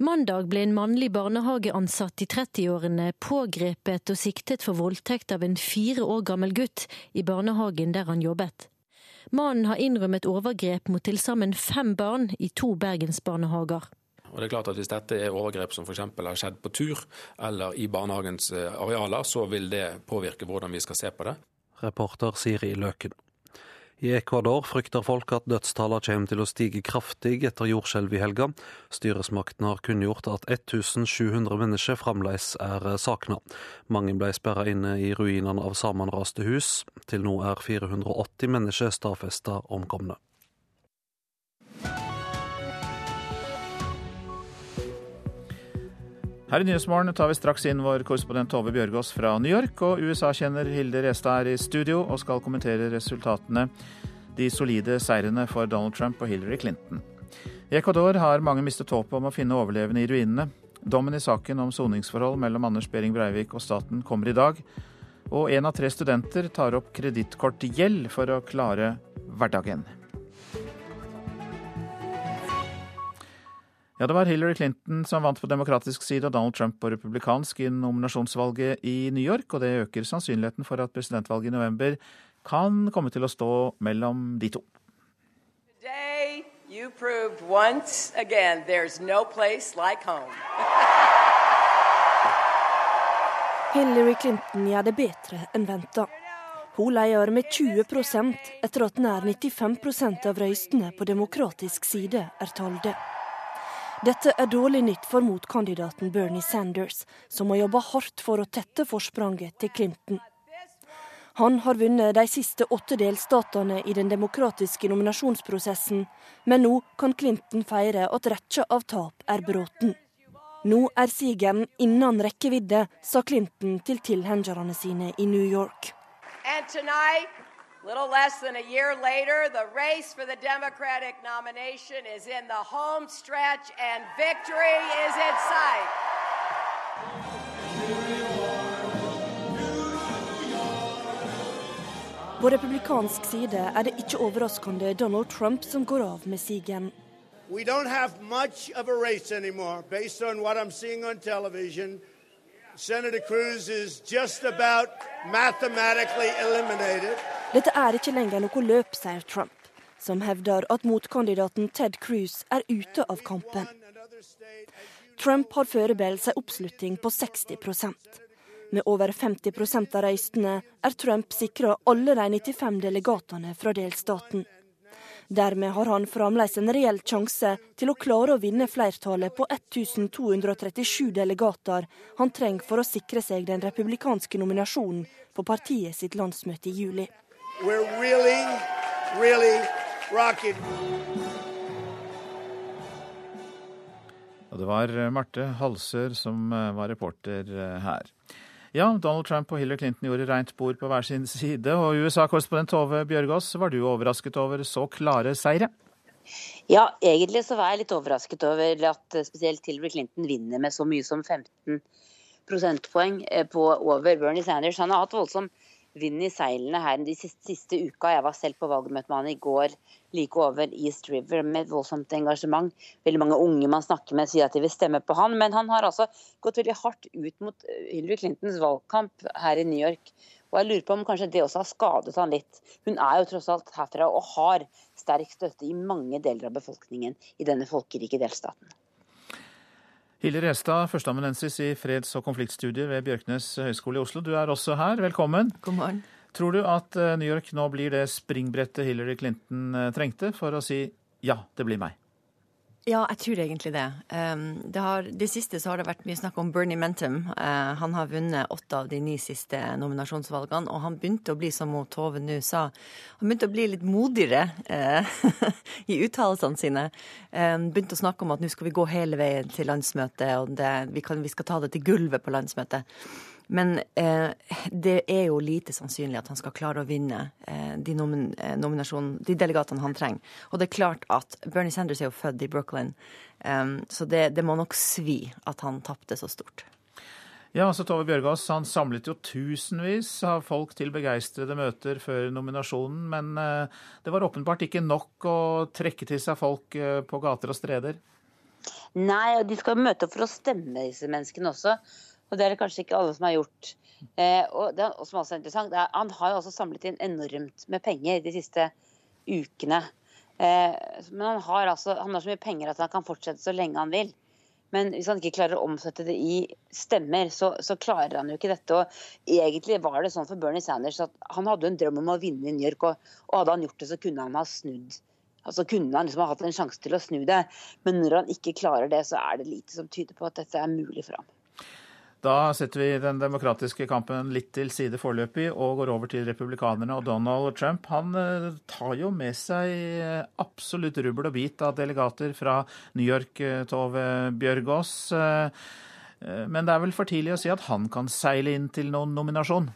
Mandag ble en mannlig barnehageansatt i 30-årene pågrepet og siktet for voldtekt av en fire år gammel gutt i barnehagen der han jobbet. Mannen har innrømmet overgrep mot til sammen fem barn i to bergensbarnehager. Og det er klart at Hvis dette er overgrep som f.eks. har skjedd på tur eller i barnehagens eh, arealer, så vil det påvirke hvordan vi skal se på det. Reporter Siri Løken. I Ecuador frykter folk at dødstallene kommer til å stige kraftig etter jordskjelv i helga. Styresmaktene har kunngjort at 1700 mennesker fremdeles er savna. Mange ble sperra inne i ruinene av sammenraste hus. Til nå er 480 mennesker stadfesta omkomne. Her i Nyhetsmorgen tar vi straks inn vår korrespondent Tove Bjørgaas fra New York, og USA-kjenner Hilde Restad er i studio og skal kommentere resultatene, de solide seirene for Donald Trump og Hillary Clinton. I Ecuador har mange mistet håpet om å finne overlevende i ruinene. Dommen i saken om soningsforhold mellom Anders Behring Breivik og staten kommer i dag, og en av tre studenter tar opp kredittkortgjeld for å klare hverdagen. Ja, Det var Hillary Clinton som vant på demokratisk side og Donald Trump på republikansk i nominasjonsvalget i New York, og det øker sannsynligheten for at presidentvalget i november kan komme til å stå mellom de to. Today you proved once again there's no place like home. Hillary Clinton gjør det bedre enn venta. Hun leder med 20% etter at nær 95% av røystene på demokratisk side er talde. Dette er dårlig nytt for motkandidaten Bernie Sanders, som har jobba hardt for å tette forspranget til Clinton. Han har vunnet de siste åtte delstatene i den demokratiske nominasjonsprosessen, men nå kan Clinton feire at rekka av tap er bråten. Nå er sigeren innen rekkevidde, sa Clinton til tilhengerne sine i New York. And tonight, little less than a year later, the race for the Democratic nomination is in the home stretch and victory is in sight. På republikansk side er det ikke overraskende Donald Trump som går av med sigeren. We don't have much of a race anymore, based on what I'm seeing on television. Senator Cruz is just about mathematically eliminated. Dette er ikke lenger noe løp, sier Trump, som hevder at motkandidaten Ted Cruz er ute av kampen. Trump har forberedt seg oppslutning på 60% Med over 50% av røystene er Trump sikra alle de 95 delegatene fra delstaten. Dermed har han fremdeles en reell sjanse til å klare å vinne flertallet på 1237 delegater han trenger for å sikre seg den republikanske nominasjonen på partiet sitt landsmøte i juli. Really, det var Marte Halsør som eh, var reporter eh, her. Ja, Donald Trump og Hillary Clinton gjorde rent bord på hver sin side. Og USA-korrespondent Tove Bjørgaas, var du overrasket over så klare seire? Ja, egentlig så var jeg litt overrasket over at spesielt Hillary Clinton vinner med så mye som 15 prosentpoeng på over Bernie Sanders. Han har hatt voldsom vind i seilene her de siste, siste, uka. Jeg var selv på valgmøte med han i går like over East River med et voldsomt engasjement. Veldig mange unge man snakker med sier at de vil stemme på han, men han har altså gått veldig hardt ut mot eh, Hillary Clintons valgkamp her i New York. Og jeg lurer på om kanskje det også har skadet han litt. Hun er jo tross alt herfra og har sterk støtte i mange deler av befolkningen i denne folkerike delstaten. Hilde Restad, førsteamanuensis i freds- og konfliktstudier ved Bjørknes høgskole i Oslo. Du er også her, velkommen. God morgen. Tror du at eh, New York nå blir det springbrettet Hillary Clinton eh, trengte for å si ja, det blir meg? Ja, jeg tror egentlig det. Um, det, har, det siste så har det vært mye snakk om Bernie Mentum. Uh, han har vunnet åtte av de ni siste nominasjonsvalgene, og han begynte å bli, som Tove nå sa, han begynte å bli litt modigere i uttalelsene sine. Um, begynte å snakke om at nå skal vi gå hele veien til landsmøtet, og det, vi, kan, vi skal ta det til gulvet på landsmøtet. Men eh, det er jo lite sannsynlig at han skal klare å vinne eh, de, nomin eh, de, delegatene han trenger. Og det er klart at Bernie Sanders er jo født i Brooklyn, um, så det, det, må nok svi at han tapte så stort. Ja, altså Tove Bjørgaas han samlet jo tusenvis av folk til begeistrede møter før nominasjonen, men eh, det var åpenbart ikke nok å trekke til seg folk eh, på gater og streder? Nei, og de skal møte opp for å stemme, disse menneskene også. Og det er det kanskje ikke alle som har gjort. Eh, og det som også er interessant, er, Han har jo også samlet inn enormt med penger de siste ukene. Eh, men han har, altså, han har så mye penger at han kan fortsette så lenge han vil. Men hvis han ikke klarer å omsette det i stemmer, så, så, klarer han jo ikke dette. Og egentlig var det sånn for Bernie Sanders at han hadde en drøm om å vinne i New York, og, og hadde han gjort det, så kunne han ha snudd. Altså kunne han liksom ha hatt en sjanse til å snu det. Men når han ikke klarer det, så er det lite som tyder på at dette er mulig for ham. Da setter vi den demokratiske kampen litt til side foreløpig og går over til republikanerne. Og Donald Trump han eh, tar jo med seg eh, absolutt rubbel og bit av delegater fra New York, eh, Tove Bjørgaas. Men det er vel for tidlig å si at han kan seile inn til noen nominasjon?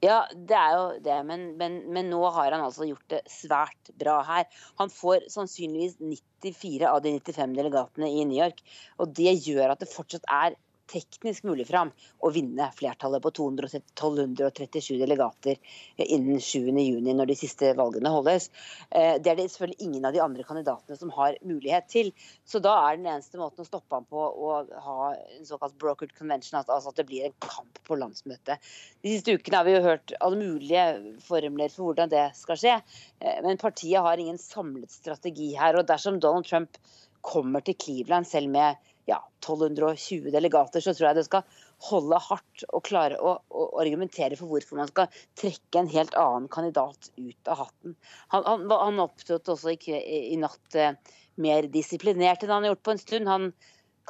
Ja, det er jo det, men, men, men, nå har han altså gjort det svært bra her. Han får sannsynligvis 94 av de 95 delegatene i New York. Og det gjør at det fortsatt er teknisk mulig fram å vinne flertallet på 1237 delegater innen 7.6, når de siste valgene holdes. Eh, det er det selvfølgelig ingen av de andre kandidatene som har mulighet til. Så da er den eneste måten å stoppe ham på å ha en såkalt brokered convention, altså at det blir en kamp på landsmøtet. De siste ukene har vi jo hørt alle mulige formler for hvordan det skal skje, eh, men partiet har ingen samlet strategi her. og dersom Donald Trump kommer til Cleveland selv med ja, 1220 delegater, så tror jeg det skal holde hardt og klare å, å, argumentere for hvorfor man skal trekke en helt annen kandidat ut av hatten. Han, han, han opptrådte også i, i natt eh, mer disiplinert enn han har gjort på en stund. Han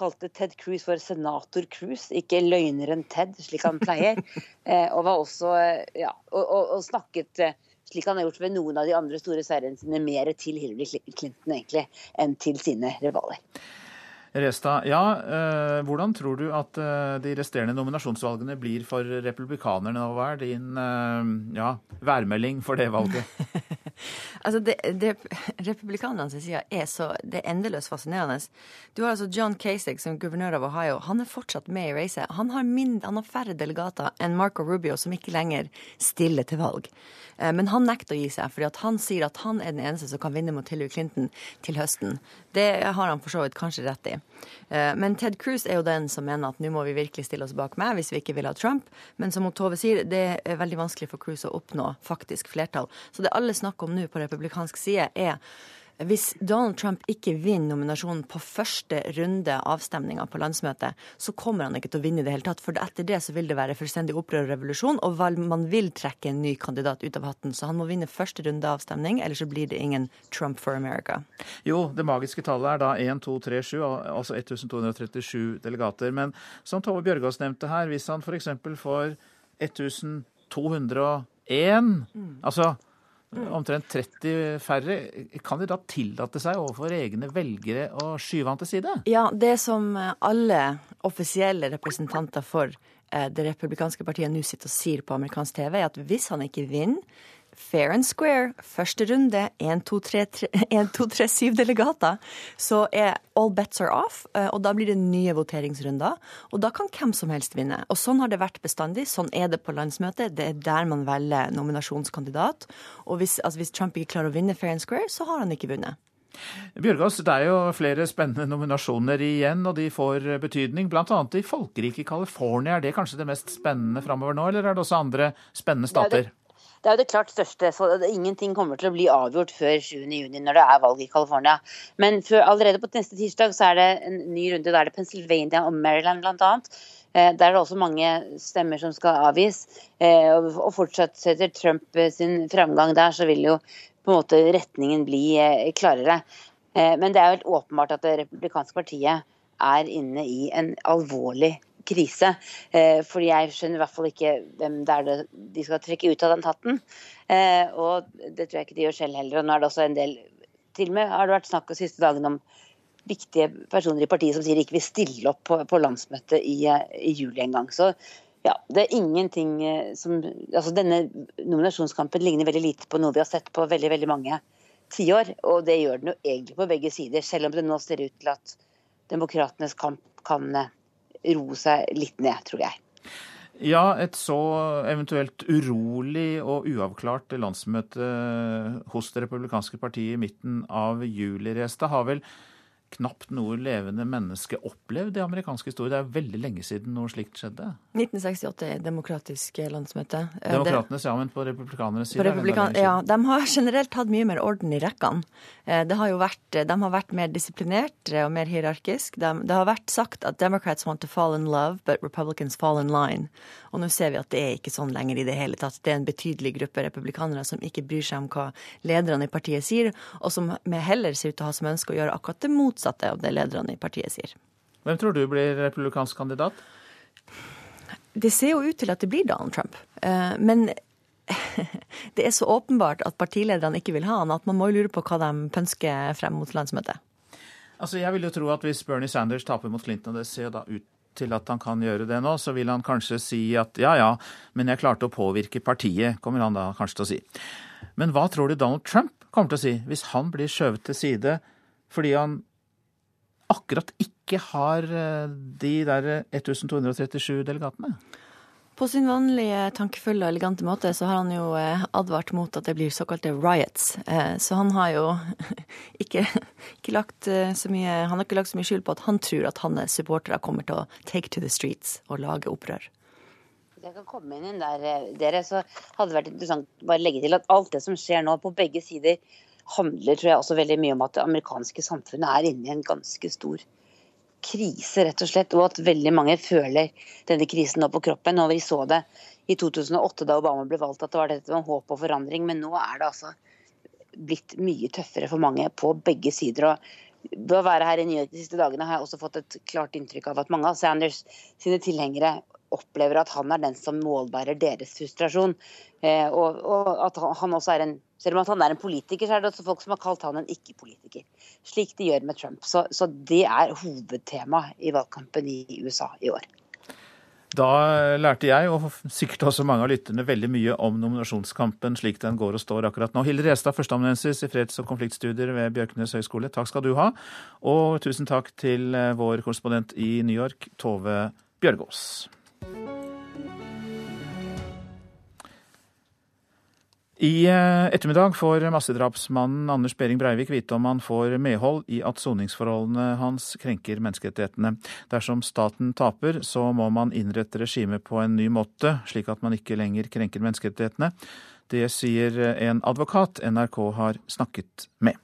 kalte Ted Cruz for senator Cruz, ikke løgneren Ted, slik han pleier. Eh, og var også, eh, ja, og, og, og snakket eh, slik han har gjort ved noen av de andre store seirene sine, mer til Hillary Clinton egentlig enn til sine rivaler. Restad, ja, eh, hvordan tror du at eh, de resterende nominasjonsvalgene blir for republikanerne? Hva er din eh, ja, værmelding for det valget? altså, det, det Republikanernes side er så det er endeløst fascinerende. Du har altså John Kasich som guvernør av Ohio. Han er fortsatt med i racet. Han har, mindre, han har færre delegater enn Marco Rubio, som ikke lenger stiller til valg. Men han nekter å gi seg, fordi han sier at han er den eneste som kan vinne mot Hillary Clinton til høsten. Det har han for så vidt kanskje rett i. Eh, men Ted Cruz er jo den som mener at nå må vi virkelig stille oss bak meg hvis vi ikke vil ha Trump. Men som Tove sier, det er veldig vanskelig for Cruz å oppnå faktisk flertall. Så det alle snakker om nå på republikansk side, er hvis Donald Trump ikke vinner nominasjonen på første runde avstemninga på landsmøtet, så kommer han ikke til å vinne i det hele tatt. For etter det så vil det være fullstendig opprør og revolusjon, og man vil trekke en ny kandidat ut av hatten. Så han må vinne første runde avstemning, eller så blir det ingen Trump for America. Jo, det magiske tallet er da 1, 2, 3, 7, altså 1237 delegater. Men som Tove Bjørgaas nevnte her, hvis han f.eks. får 1201, mm. altså omtrent 30 færre. Kan de da tillate seg overfor egne velgere å skyve han til side? Ja, det som alle offisielle representanter for eh, det republikanske partiet nå sitter og sier på amerikansk TV, er at hvis han ikke vinner fair and square, første runde, 1, 2, 3, 1, 2, 3 7 delegater, så er all bets are off, eh, og da blir det nye voteringsrunder. Og da kan hvem som helst vinne. Og sånn har det vært bestandig. Sånn er det på landsmøtet. Det er der man velger nominasjonskandidat. Og hvis, altså hvis Trump ikke klarer å vinne fair and square, så har han ikke vunnet. Bjørgaas, det er jo flere spennende nominasjoner igjen, og de får betydning. Bl.a. i folkerike California. Er det kanskje det mest spennende framover nå, eller er det også andre spennende stater? Det er jo det klart største. så Ingenting kommer til å bli avgjort før 7.6 når det er valg i California. Men for, allerede på neste tirsdag så er det en ny runde. Da er det Pennsylvania og Maryland bl.a. Eh, der er det også mange stemmer som skal avgis. Eh, og fortsetter Trump sin framgang der, så vil jo på en måte retningen bli eh, klarere. Men det er jo helt åpenbart at det republikanske partiet er inne i en alvorlig krise. Eh, fordi jeg skjønner i hvert fall ikke hvem det er de skal trekke ut av den hatten. Eh, og det tror jeg ikke de gjør selv heller. Og nå er det også en del Til og med har det vært snakk de siste dagene om viktige personer i partiet som sier de ikke vil stille opp på, landsmøtet i, eh, i juli en gang. Så ja, det er ingenting som Altså denne nominasjonskampen ligner veldig lite på noe vi har sett på veldig, veldig mange tiår. Og det gjør den jo egentlig på begge sider, selv om det nå ser ut til at demokratenes kamp kan roe seg litt ned, tror jeg. Ja, et så eventuelt urolig og uavklart landsmøte hos Det republikanske partiet i midten av juli, Restad, har vel knapt noe levende menneske opplevd i amerikansk historie. Det er veldig lenge siden noe slikt skjedde. 1968 er demokratisk landsmøte. Demokratenes, ja, men på republikanernes side? Republikan ja, de har generelt hatt mye mer orden i rekkene. Eh, det har jo vært, de har vært mer disiplinert og mer hierarkisk. De, det har vært sagt at Democrats want to fall in love, but Republicans fall in line. Og nå ser vi at det er ikke sånn lenger i det hele tatt. Det er en betydelig gruppe republikanere som ikke bryr seg om hva lederne i partiet sier, og som heller ser ut til å ha som ønske å gjøre akkurat det motsatte motsatte av det lederne i partiet sier. Hvem tror du blir republikansk kandidat? Det ser jo ut til at det blir Donald Trump. Eh, men det er så åpenbart at partilederne ikke vil ha han, at man må lure på hva de pønsker frem mot landsmøtet. Altså, Jeg vil jo tro at hvis Bernie Sanders taper mot Clinton, og det ser jo da ut til at han kan gjøre det nå, så vil han kanskje si at ja ja, men jeg klarte å påvirke partiet, kommer han da kanskje til å si. Men hva tror du Donald Trump kommer til å si hvis han blir skjøvet til side fordi han akkurat ikke har eh, de der 1237 delegatene? På sin vanlige tankefulle og elegante måte så har han jo eh, advart mot at det blir såkalte riots. Eh, så han har jo ikke, ikke lagt så mye Han har ikke lagt så mye skyld på at han tror at hans supportere kommer til å take to the streets og lage opprør. Jeg kan komme inn der, dere, så hadde det vært interessant bare legge til at alt det som skjer nå på begge sider, handler tror jeg også veldig mye om at det amerikanske samfunnet er inne i en ganske stor krise, rett og slett. Og at veldig mange føler denne krisen nå på kroppen. Og vi så det i 2008 da Obama ble valgt, at det var dette med håp og forandring. Men nå er det altså blitt mye tøffere for mange på begge sider. og ved å være her i New de siste dagene har jeg også fått et klart inntrykk av at mange av Sanders sine tilhengere opplever at han er den som målbærer deres frustrasjon. Eh, og, og, at han også er en Selv om han er en politiker, så er det også folk som har kalt han en ikke-politiker. Slik de gjør med Trump. Så, så det er hovedtema i valgkampen i USA i år. Da lærte jeg, og sikkert også mange av lytterne, veldig mye om nominasjonskampen slik den går og står akkurat nå. Hilde Restad, førsteamanuensis i freds- og konfliktstudier ved Bjørknes høgskole, takk skal du ha. Og tusen takk til eh, vår korrespondent i New York, Tove Bjørgaas. I eh, ettermiddag får massedrapsmannen Anders Behring Breivik vite om han får medhold i at soningsforholdene hans krenker menneskerettighetene. Dersom staten taper, så må man innrette regimet på en ny måte, slik at man ikke lenger krenker menneskerettighetene. Det sier en advokat NRK har snakket med.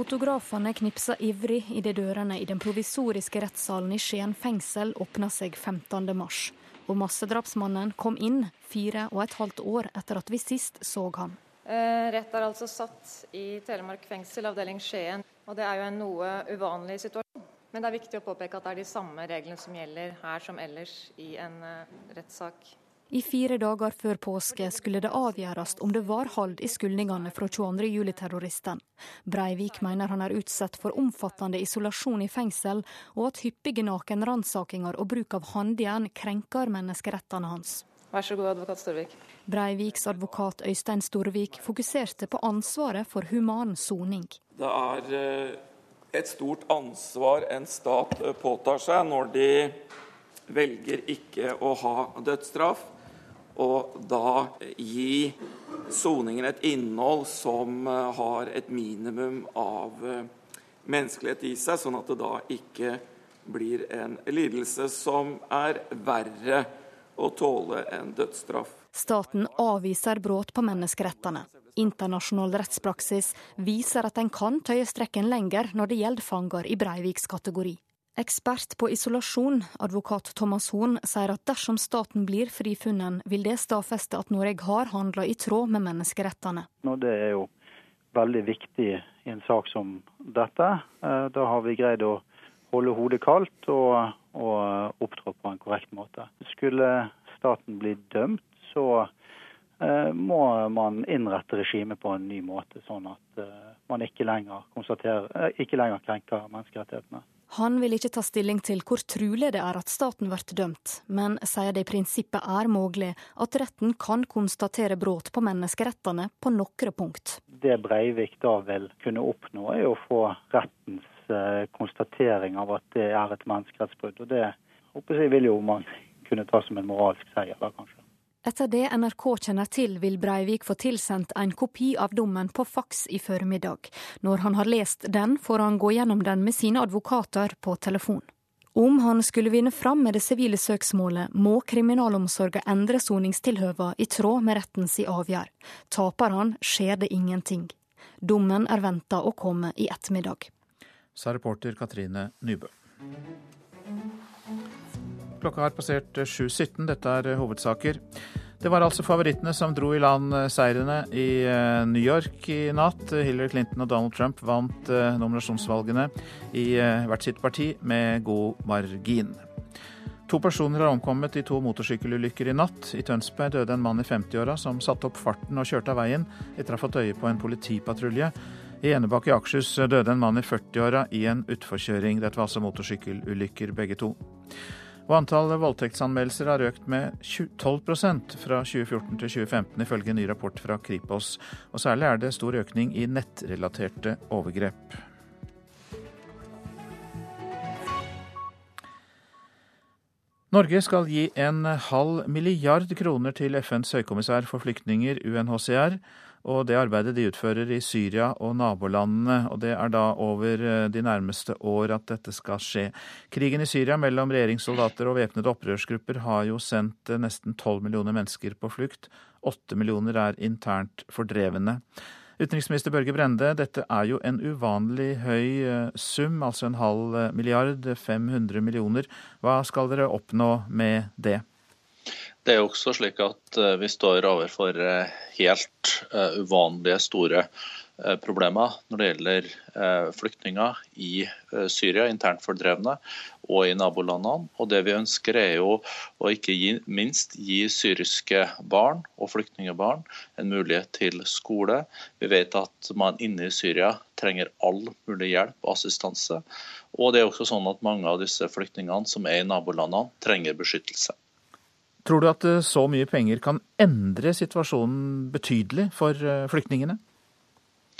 Fotografene knipsa ivrig idet dørene i den provisoriske rettssalen i Skien fengsel åpna seg 15. mars og massedrapsmannen kom inn fire og et halvt år etter at vi sist så han. Eh, rett er altså satt i Telemark fengsel, avdeling Skien. Og det er jo en noe uvanlig situasjon. Men det er viktig å påpeke at det er de samme reglene som gjelder her som ellers i en uh, rettssak. I fire dager før påske skulle det avgjøres om det var hold i skyldningene fra 22.07-terroristen. Breivik mener han er utsatt for omfattende isolasjon i fengsel, og at hyppige nakenransakinger og bruk av håndjern krenker menneskerettene hans. Vær så god, advokat Storvik. Breiviks advokat Øystein Storvik fokuserte på ansvaret for human soning. Det er eh, et stort ansvar en stat påtar seg når de velger ikke å ha dødsstraff og da gi soningen et innhold som eh, har et minimum av eh, menneskelighet i seg, sånn at det da ikke blir en lidelse som er verre å tåle enn dødsstraff. Staten avviser brudd på menneskerettene. Internasjonal rettspraksis viser at en kan tøye strekken lenger når det gjelder fanger i Breiviks kategori. Ekspert på isolasjon, advokat Thomas Horn, sier at dersom staten blir frifunnet, vil det stadfeste at Norge har handla i tråd med menneskerettene. Det er jo veldig viktig i en sak som dette. Eh, da har vi greid å holde hodet kaldt og, og opptrå på en korrekt måte. Skulle staten bli dømt, så eh, må man innrette regimet på en ny måte, sånn at eh, man ikke lenger, ikke lenger krenker menneskerettighetene. Han vil ikke ta stilling til hvor trulig det er at staten blir dømt, men sier det i prinsippet er mulig at retten kan konstatere brudd på menneskerettene på noen punkt. Det Breivik da vil kunne oppnå, er å få rettens eh, konstatering av at det er et menneskerettsbrudd. Og det håper jeg vil jo man kunne ta som en moralsk seier, da kanskje. Etter det NRK kjenner til, vil Breivik få tilsendt en kopi av dommen på faks i formiddag. Når han har lest den, får han gå gjennom den med sine advokater på telefon. Om han skulle vinne fram med det sivile søksmålet, må kriminalomsorgen endre soningstilhøva i tråd med rettens avgjørelse. Taper han, skjer det ingenting. Dommen er venta å komme i ettermiddag. Sa reporter Katrine Nybø. Klokka har passert 7.17. Dette er hovedsaker. Det var altså favorittene som dro i land seirene i eh, New York i natt. Hillary Clinton og Donald Trump vant eh, nominasjonsvalgene i eh, hvert sitt parti med god margin. To personer har omkommet i to motorsykkelulykker i natt. I Tønsberg døde en mann i 50-åra som satte opp farten og kjørte av veien etter å ha fått øye på en politipatrulje. I Enebakk i Akershus døde en mann i 40-åra i en utforkjøring. Dette var altså motorsykkelulykker begge to. Og antall voldtektsanmeldelser har økt med 12% fra 2014 til 2015, ifølge en ny rapport fra Kripos. Og særlig er det stor økning i nettrelaterte overgrep. Norge skal gi en halv milliard kroner til FNs høykommissær for flyktninger, UNHCR, og det arbeidet de utfører i Syria og nabolandene. Og det er da over eh, de nærmeste år at dette skal skje. Krigen i Syria mellom regjeringssoldater og væpnede opprørsgrupper har jo sendt eh, nesten tolv millioner mennesker på flukt. Åtte millioner er internt fordrevne. Utenriksminister Børge Brende, dette er jo en uvanlig høy eh, sum, altså en halv milliard, 500 millioner. Hva skal dere oppnå med det? Det er jo også slik at eh, vi står overfor eh, helt eh, uvanlige store problemer når det gjelder flyktninger i Syria, internt fordrevne, og i nabolandene. Og Det vi ønsker er jo å ikke minst gi syriske barn og flyktningbarn en mulighet til skole. Vi vet at man inne i Syria trenger all mulig hjelp og assistanse. Og det er også sånn at mange av disse flyktningene som er i nabolandene, trenger beskyttelse. Tror du at eh, så mye penger kan endre situasjonen betydelig for eh, flyktningene?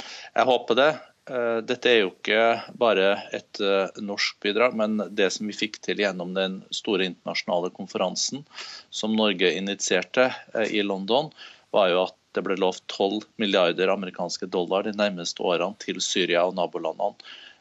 Jeg håper det. Eh, dette er jo ikke bare et norsk bidrag, men det som vi fikk til gjennom den store internasjonale konferansen som Norge initierte i London, var jo at det ble lovt 12 milliarder amerikanske dollar de nærmeste årene til Syria og nabolandene.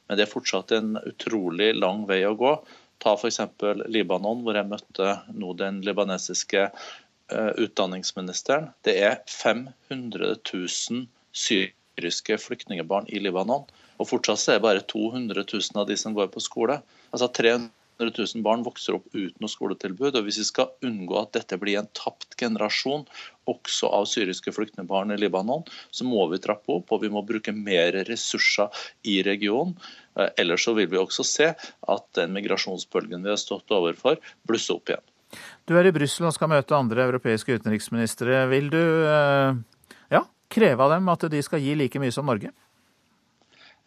Men det er fortsatt en utrolig lang vei å gå. Ta f.eks. Libanon, hvor jeg møtte nå den libanesiske uh, utdanningsministeren. Det er 500 000 syriske flyktningebarn i Libanon. Og fortsatt er det bare 200 000 av de som går på skole. Altså 300 000 barn vokser opp uten noe skoletilbud. og Hvis vi skal unngå at dette blir en tapt generasjon også av syriske flyktningbarn i Libanon, så må vi trappe opp og vi må bruke mer ressurser i regionen. Eh, ellers så vil vi også se at den migrasjonsbølgen vi har stått overfor, blusser opp igjen. Du er i Brussel og skal møte andre europeiske utenriksministre. Vil du eh, ja, kreve av dem at de skal gi like mye som Norge?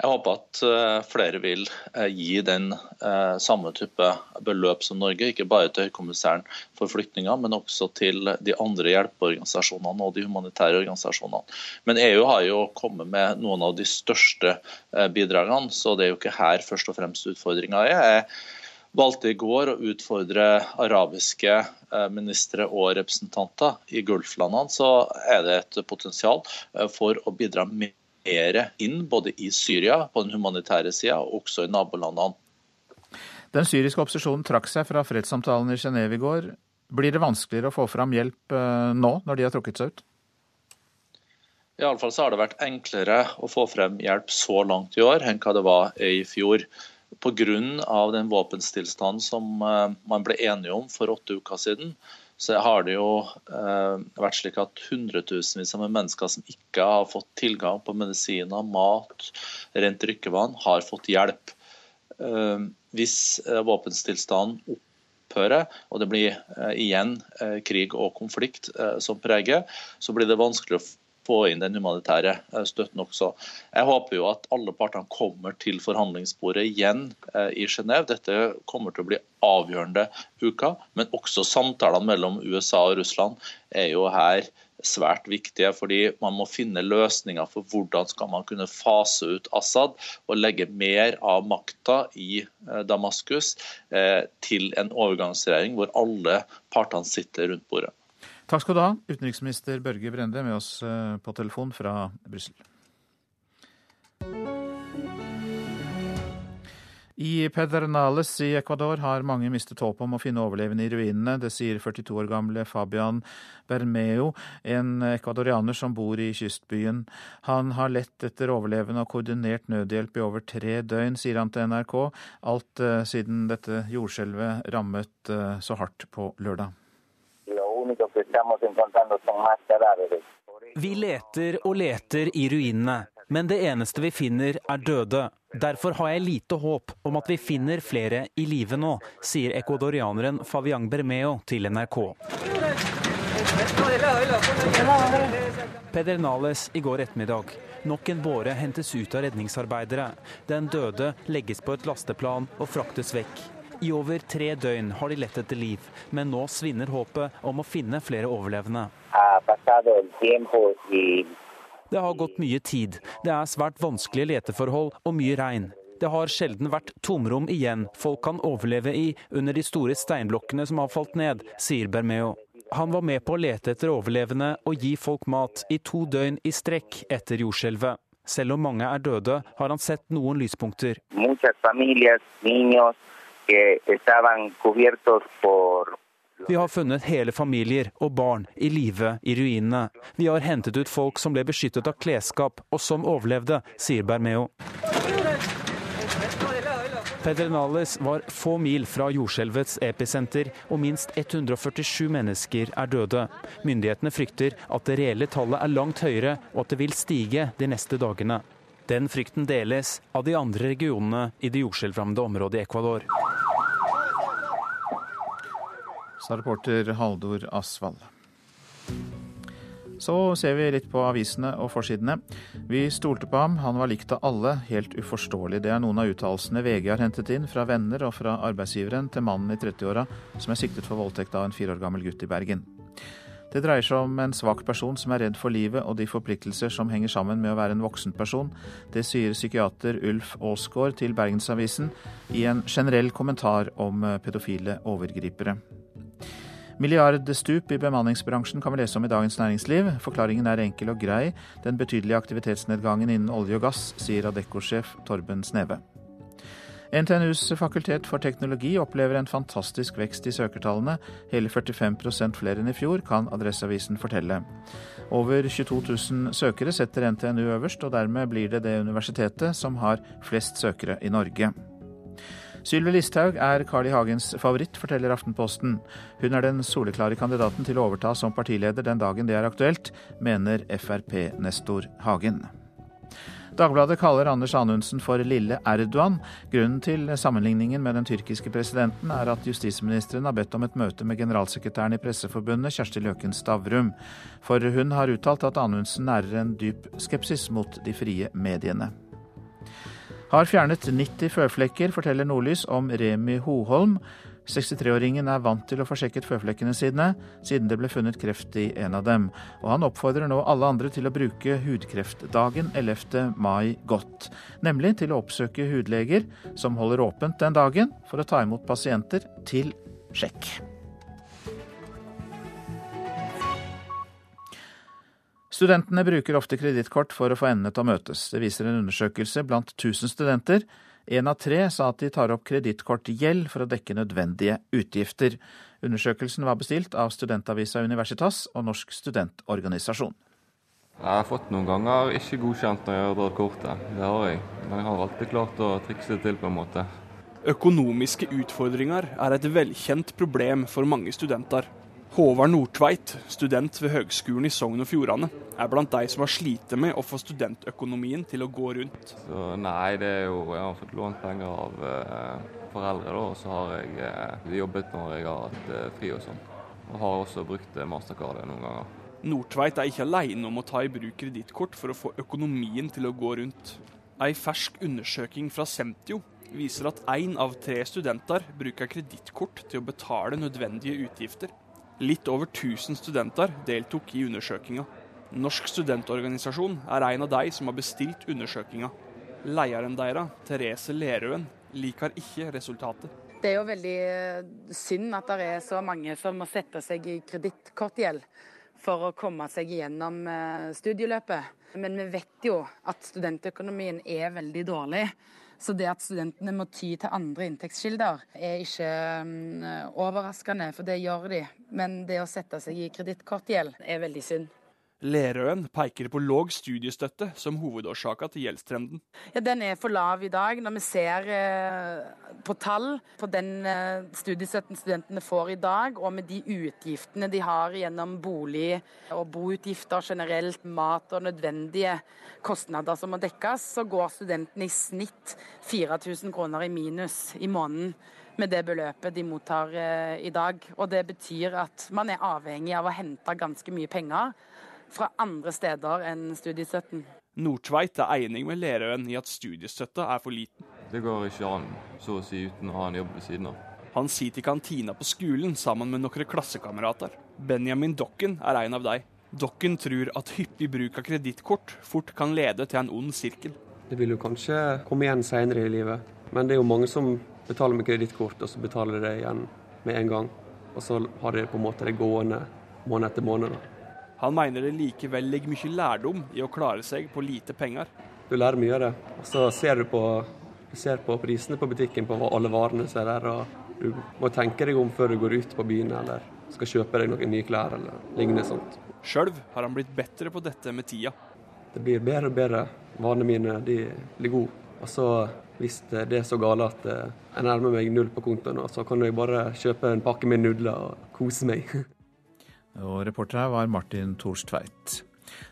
Jeg håper at eh, flere vil eh, gi den eh, samme type beløp som Norge, ikke bare til Høykommissæren for flyktninger, men også til de andre hjelpeorganisasjonene og de humanitære organisasjonene. Men EU har jo kommet med noen av de største bidragene, så det er jo ikke her først og fremst utfordringa er. Jeg valgte i går å utfordre arabiske ministre og representanter i Gulflandene, så er det et potensial for å bidra mer mer inn både i Syria på den humanitære sida og også i nabolandene. Den syriske opposisjonen trakk seg fra fredssamtalen i Genéve i går. Blir det vanskeligere å få fram hjelp eh, nå, når de har trukket seg ut? Iallfall så har det vært enklere å få frem hjelp så langt i år enn hva det var i fjor. Pga. den våpenstillstanden som eh, man ble enige om for åtte uker siden, så har det jo eh, vært slik at hundretusenvis av mennesker som ikke har fått tilgang på medisiner, mat, rent drikkevann, har fått hjelp. Eh, hvis eh, våpenstillstanden opphører, og det blir igjen krig og konflikt som preger, så blir det vanskelig å få inn den humanitære eh, støtten også. Jeg håper jo at alle partene kommer til forhandlingsbordet igjen eh, i Genéve. Dette kommer til å bli avgjørende uka, men også samtalene mellom USA og Russland er jo her svært viktige, fordi man må finne løsninger for hvordan skal man kunne fase ut Assad og legge mer av makta i eh, Damaskus til en overgangsregjering hvor alle partene sitter rundt bordet. Takk skal du ha, utenriksminister Børge Brende, med oss eh, på telefon fra Brussel. I Pedernales i Ecuador har mange mistet håpet om å finne overlevende i ruinene. Det sier 42 år gamle Fabian Bermeo, en ecuadorianer som bor i kystbyen. Han har lett etter overlevende og koordinert nødhjelp i over tre døgn, sier han til NRK. Alt uh, siden dette jordskjelvet rammet uh, så hardt på lørdag. Vi leter og leter i ruinene, men det eneste vi finner er døde. Derfor har jeg lite håp om at vi finner flere i live nå, sier ecuadorianeren Fabian Bermeo til NRK. Pedernales i går ettermiddag. Nok en båre hentes ut av redningsarbeidere. Den døde legges på et lasteplan og fraktes vekk. I over tre døgn har de lett etter liv, men nå svinner håpet om å finne flere overlevende. Det har gått mye tid. Det er svært vanskelige leteforhold og mye regn. Det har sjelden vært tomrom igjen folk kan overleve i under de store steinblokkene som har falt ned, sier Bermeo. Han var med på å lete etter overlevende og gi folk mat i to døgn i strekk etter jordskjelvet. Selv om mange er døde, har han sett noen lyspunkter. Muchas familias, niños, vi har funnet hele familier og barn i live i ruinene. Vi har hentet ut folk som ble beskyttet av klesskap, og som overlevde, sier Bermeo. Pedrenales var få mil fra jordskjelvets episenter, og minst 147 mennesker er døde. Myndighetene frykter at det reelle tallet er langt høyere, og at det vil stige de neste dagene. Den frykten deles av de andre regionene i det jordskjelvrammede området i Ecuador sa reporter Haldor Asvald. Så ser vi litt på avisene og forsidene. Vi stolte på ham, han var likt av alle, helt uforståelig. Det er noen av uttalelsene VG har hentet inn fra venner og fra arbeidsgiveren til mannen i 30-åra som er siktet for voldtekt av en fire år gammel gutt i Bergen. Det dreier seg om en svak person som er redd for livet og de forpliktelser som henger sammen med å være en voksen person. Det sier psykiater Ulf Aasgaard til Bergensavisen i en generell kommentar om pedofile overgripere. Milliardstup i bemanningsbransjen kan vi lese om i Dagens Næringsliv. Forklaringen er enkel og grei. Den betydelige aktivitetsnedgangen innen olje og gass, sier Adecco-sjef Torben Sneve. NTNUs fakultet for teknologi opplever en fantastisk vekst i søkertallene. Hele 45% flere enn i fjor, kan Adresseavisen fortelle. Over 22 000 søkere setter NTNU øverst, og dermed blir det det universitetet som har flest søkere i Norge. Sylvi Listhaug er Carl I. Hagens favoritt, forteller Aftenposten. Hun er den soleklare kandidaten til å overta som partileder den dagen det er aktuelt, mener Frp-nestor Hagen. Dagbladet kaller Anders Anundsen for lille Erdogan. Grunnen til sammenligningen med den tyrkiske presidenten er at justisministeren har bedt om et møte med generalsekretæren i Presseforbundet, Kjersti Løken Stavrum. For hun har uttalt at Anundsen nærer en dyp skepsis mot de frie mediene. Har fjernet 90 føflekker, forteller Nordlys om Remi Hoholm. 63-åringen er vant til å få sjekket føflekkene sine, siden det ble funnet kreft i en av dem. Og han oppfordrer nå alle andre til å bruke hudkreftdagen 11. mai godt. Nemlig til å oppsøke hudleger som holder åpent den dagen for å ta imot pasienter til sjekk. Studentene bruker ofte kredittkort for å få endene til å møtes. Det viser en undersøkelse blant 1000 studenter. Én av tre sa at de tar opp kredittkortgjeld for å dekke nødvendige utgifter. Undersøkelsen var bestilt av studentavisa Universitas og Norsk studentorganisasjon. Jeg har fått noen ganger ikke godkjent når jeg har dratt kortet. Det har jeg. Men jeg har alltid klart å trikse det til på en måte. Økonomiske utfordringer er et velkjent problem for mange studenter. Håvard Nordtveit, student ved Høgskolen i Sogn og Fjordane, er blant de som har slitt med å få studentøkonomien til å gå rundt. Så, nei, det er jo Jeg har fått lånt penger av eh, foreldre, da, og så har jeg eh, jobbet når jeg har hatt eh, fri og sånn. Og har også brukt mastercardet noen ganger. Nordtveit er ikke alene om å ta i bruk kredittkort for å få økonomien til å gå rundt. Ei fersk undersøking fra Semtio viser at én av tre studenter bruker kredittkort til å betale nødvendige utgifter. Litt over 1000 studenter deltok i undersøkinga. Norsk studentorganisasjon er en av de som har bestilt undersøkinga. Lederen deres, Therese Lerøen, liker ikke resultatet. Det er jo veldig synd at det er så mange som må sette seg i kredittkortgjeld for å komme seg gjennom studieløpet. Men vi vet jo at studentøkonomien er veldig dårlig. Så det at studentene må ty til andre inntektskilder, er ikke um, overraskende, for det gjør de. Men det å sette seg i kredittkortgjeld er veldig synd. Lerøen peker på låg studiestøtte som hovedårsaka til gjeldstrenden. Ja, Den er for lav i dag. Når vi ser eh, på tall på den eh, studiestøtten studentene får i dag, og med de utgiftene de har gjennom bolig og boutgifter generelt, mat og nødvendige kostnader som må dekkes, så går studentene i snitt 4000 kroner i minus i måneden med det beløpet de mottar eh, i dag. Og det betyr at man er avhengig av å hente ganske mye penger fra andre steder enn studiestøtten. Nordtveit er enig med Lerøen i at studiestøtta er for liten. Det går ikke an så å si uten å ha en jobb ved siden av. Han sitter i kantina på skolen sammen med noen klassekamerater. Benjamin Dokken er en av dem. Dokken tror at hyppig bruk av kredittkort fort kan lede til en ond sirkel. Det vil jo kanskje komme igjen senere i livet, men det er jo mange som betaler med kredittkort, og så betaler de det igjen med en gang. Og så har de på en måte det gående måned etter måned. Han mener det likevel ligger mye lærdom i å klare seg på lite penger. Du lærer mye av det. Og så ser du på, du ser på prisene på butikken på alle varene som er der. og Du må tenke deg om før du går ut på byen eller skal kjøpe deg noen nye klær eller lignende sånt. Sjøl har han blitt bedre på dette med tida. Det blir bedre og bedre. Vanene mine de blir gode. Og så hvis det er så gale at eh, jeg nærmer meg null på kontoen, så kan jeg bare kjøpe en pakke med nudler og kose meg. Og reporter her var Martin Thorstveit.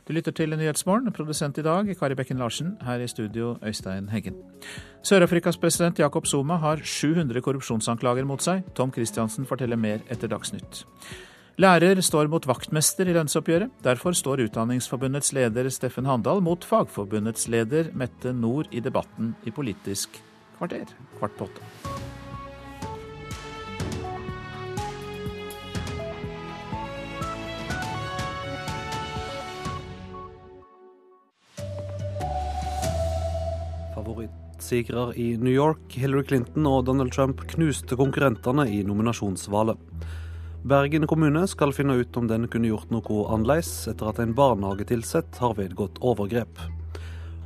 Du lytter til Nyhetsmorgen. Produsent i dag Kari Bekken Larsen. Her i studio Øystein Heggen. Sør-Afrikas president Jacob Zuma har 700 korrupsjonsanklager mot seg. Tom Christiansen forteller mer etter Dagsnytt. Lærer står mot vaktmester i lønnsoppgjøret. Derfor står Utdanningsforbundets leder Steffen Handal mot Fagforbundets leder Mette Nord i debatten i Politisk kvarter kvart på åtte. Favorittsigrer i New York. Hillary Clinton og Donald Trump knuste konkurrentene i nominasjonsvalget. Bergen kommune skal finne ut om den kunne gjort noe annerledes etter at en barnehagetilsett har vedgått overgrep.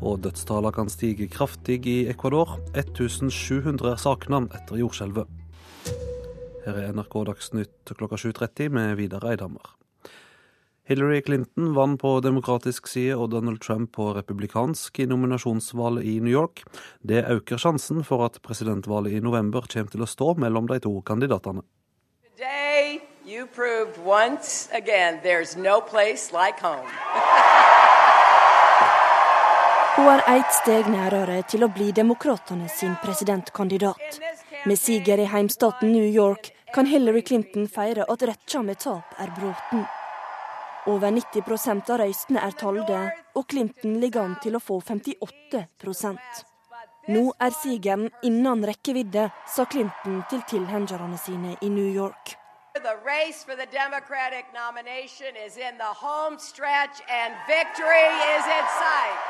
Og dødstallene kan stige kraftig i Ecuador. 1700 er savna etter jordskjelvet. Her er NRK Dagsnytt klokka 7.30 med Vidar Eidhammer. Hillary Clinton vant på demokratisk side og Donald Trump på republikansk i nominasjonsvalget i New York. Det øker sjansen for at presidentvalget i november kommer til å stå mellom de to kandidatene. Today, you proved once again there's no place like home. Hun er ett steg nærere til å bli demokratene sin presidentkandidat. Med siger i heimstaten New York kan Hillary Clinton feire at rekkja med tap er bråten. Over 90% av røystene er talte, og Clinton ligger an til å få 58% Nå er sigeren innen rekkevidde, sa Clinton til tilhengerne sine i New York. The race for the Democratic nomination is in the home stretch, and victory is in sight.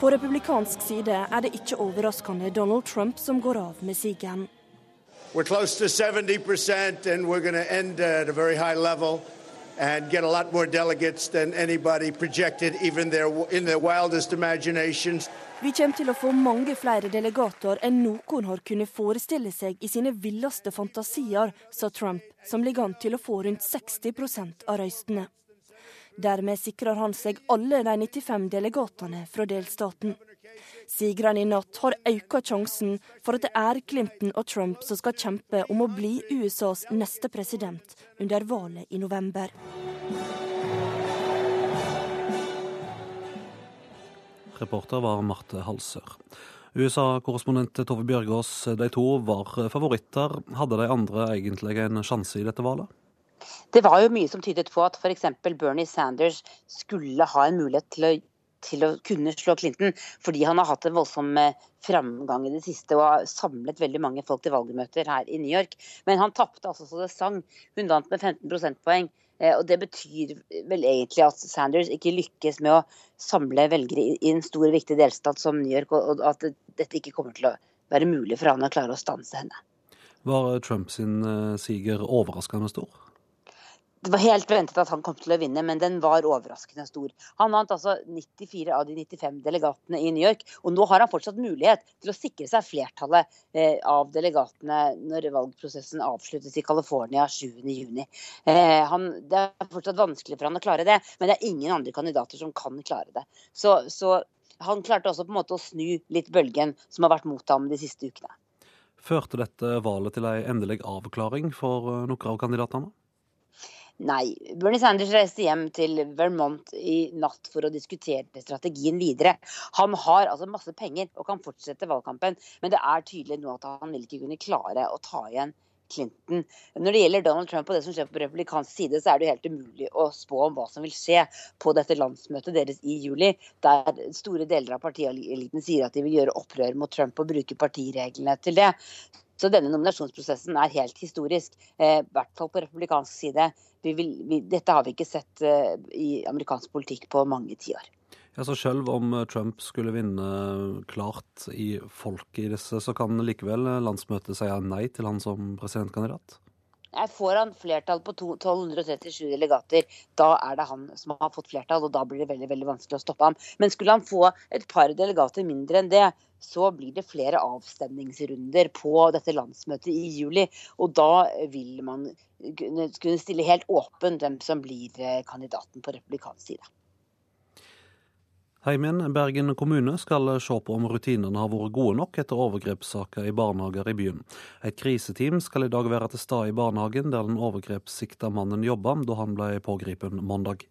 På republikansk side er det ikke overraskende Donald Trump som går av med sigeren. We're close to 70%, and we're going to end at a very high level and get a lot more delegates than anybody projected, even their, in their wildest imaginations. Vi kommer til å få mange flere delegater enn noen har kunnet forestille seg i sine villeste fantasier, sa Trump, som ligger an til å få rundt 60 av røystene. Dermed sikrer han seg alle de 95 delegatene fra delstaten. Sigrene i natt har økt sjansen for at det er Clinton og Trump som skal kjempe om å bli USAs neste president under valget i november. Reporter var Marte Halsør. USA-korrespondent Tove Bjørgaas, de to var favoritter. Hadde de andre egentlig en sjanse i dette valget? Det var jo mye som tydet på at f.eks. Bernie Sanders skulle ha en mulighet til å til å kunne slå Clinton, fordi han har hatt en voldsom eh, framgang i det siste og har samlet veldig mange folk til valgmøter her i New York. Men han tapte altså så det sang. Hun vant med 15 prosentpoeng Eh, og Det betyr vel egentlig at Sanders ikke lykkes med å samle velgere i en stor, viktig delstat som New York, og at dette ikke kommer til å være mulig for han å klare å stanse henne. Var Trumps siger overraskende stor? Det var helt ventet at han kom til å vinne, men den var overraskende stor. Han vant altså 94 av de 95 delegatene i New York, og nå har han fortsatt mulighet til å sikre seg flertallet eh, av delegatene når valgprosessen avsluttes i California 7.6. Eh, det er fortsatt vanskelig for han å klare det, men det er ingen andre kandidater som kan klare det. Så, så han klarte også på en måte å snu litt bølgen som har vært mot ham de siste ukene. Førte dette valget til en endelig avklaring for eh, noen av kandidatene? Nei. Bernie Sanders reiste hjem til Vermont i natt for å diskutere strategien videre. Han har altså masse penger og kan fortsette valgkampen, men det er tydelig nå at han vil ikke kunne klare å ta igjen Clinton. Når det gjelder Donald Trump og det som skjer på republikansk side, så er det helt umulig å spå om hva som vil skje på dette landsmøtet deres i juli, der store deler av partieliten sier at de vil gjøre opprør mot Trump og bruke partireglene til det. Så denne nominasjonsprosessen er helt historisk, eh, i hvert fall på republikansk side. Vi vil, vi, dette har vi ikke sett eh, i amerikansk politikk på mange tiår. Ja, så Selv om eh, Trump skulle vinne klart i folket i disse, så kan likevel landsmøtet si nei til han som presidentkandidat? Får han flertall på 1237 delegater, da er det han som har fått flertall, og da blir det veldig, veldig vanskelig å stoppe ham. Men skulle han få et par delegater mindre enn det, så blir det flere avstemningsrunder på dette landsmøtet i juli. Og da vil man kunne stille helt åpent hvem som blir eh, kandidaten på republikansk side. Heimen Bergen kommune skal se på om rutinene har vært gode nok etter overgrepssaker i barnehager i byen. Et kriseteam skal i dag være til stede i barnehagen der den overgrepssikta mannen jobba da han ble pågrepet mandag.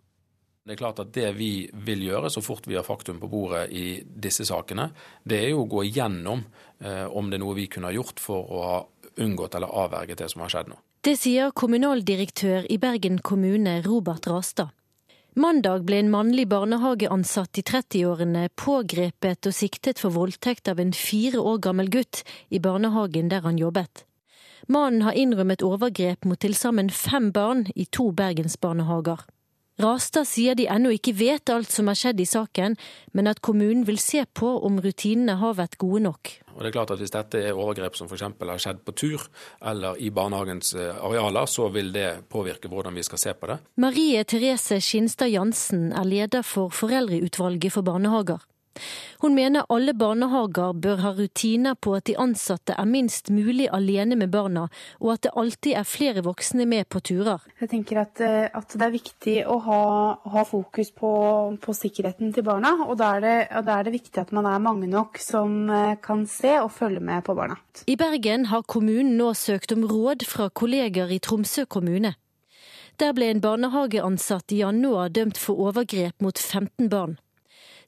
Det er klart at det vi vil gjøre så fort vi har faktum på bordet i disse sakene, det er jo å gå igjennom eh, om det er noe vi kunne ha gjort for å ha unngått eller avverget det som har skjedd nå. Det sier kommunaldirektør i Bergen kommune, Robert Rastad. Mandag ble en mannlig barnehageansatt i 30-årene pågrepet og siktet for voldtekt av en fire år gammel gutt i barnehagen der han jobbet. Mannen har innrømmet overgrep mot til sammen fem barn i to bergensbarnehager. Rastad sier de ennå ikke vet alt som har skjedd i saken, men at kommunen vil se på om rutinene har vært gode nok. Og det er klart at Hvis dette er overgrep som f.eks. har skjedd på tur eller i barnehagens eh, arealer, så vil det påvirke hvordan vi skal se på det. Marie Therese Skinstad Jansen er leder for Foreldreutvalget for barnehager. Hun mener alle barnehager bør ha rutiner på at de ansatte er minst mulig alene med barna, og at det alltid er flere voksne med på turer. Jeg tenker at, eh, at det er viktig å ha, ha fokus på, på, sikkerheten til barna, og da, det, og da, er det, viktig at man er mange nok som eh, kan se og følge med på barna. I Bergen har kommunen nå søkt om råd fra kolleger i Tromsø kommune. Der ble en barnehageansatt i januar dømt for overgrep mot 15 barn.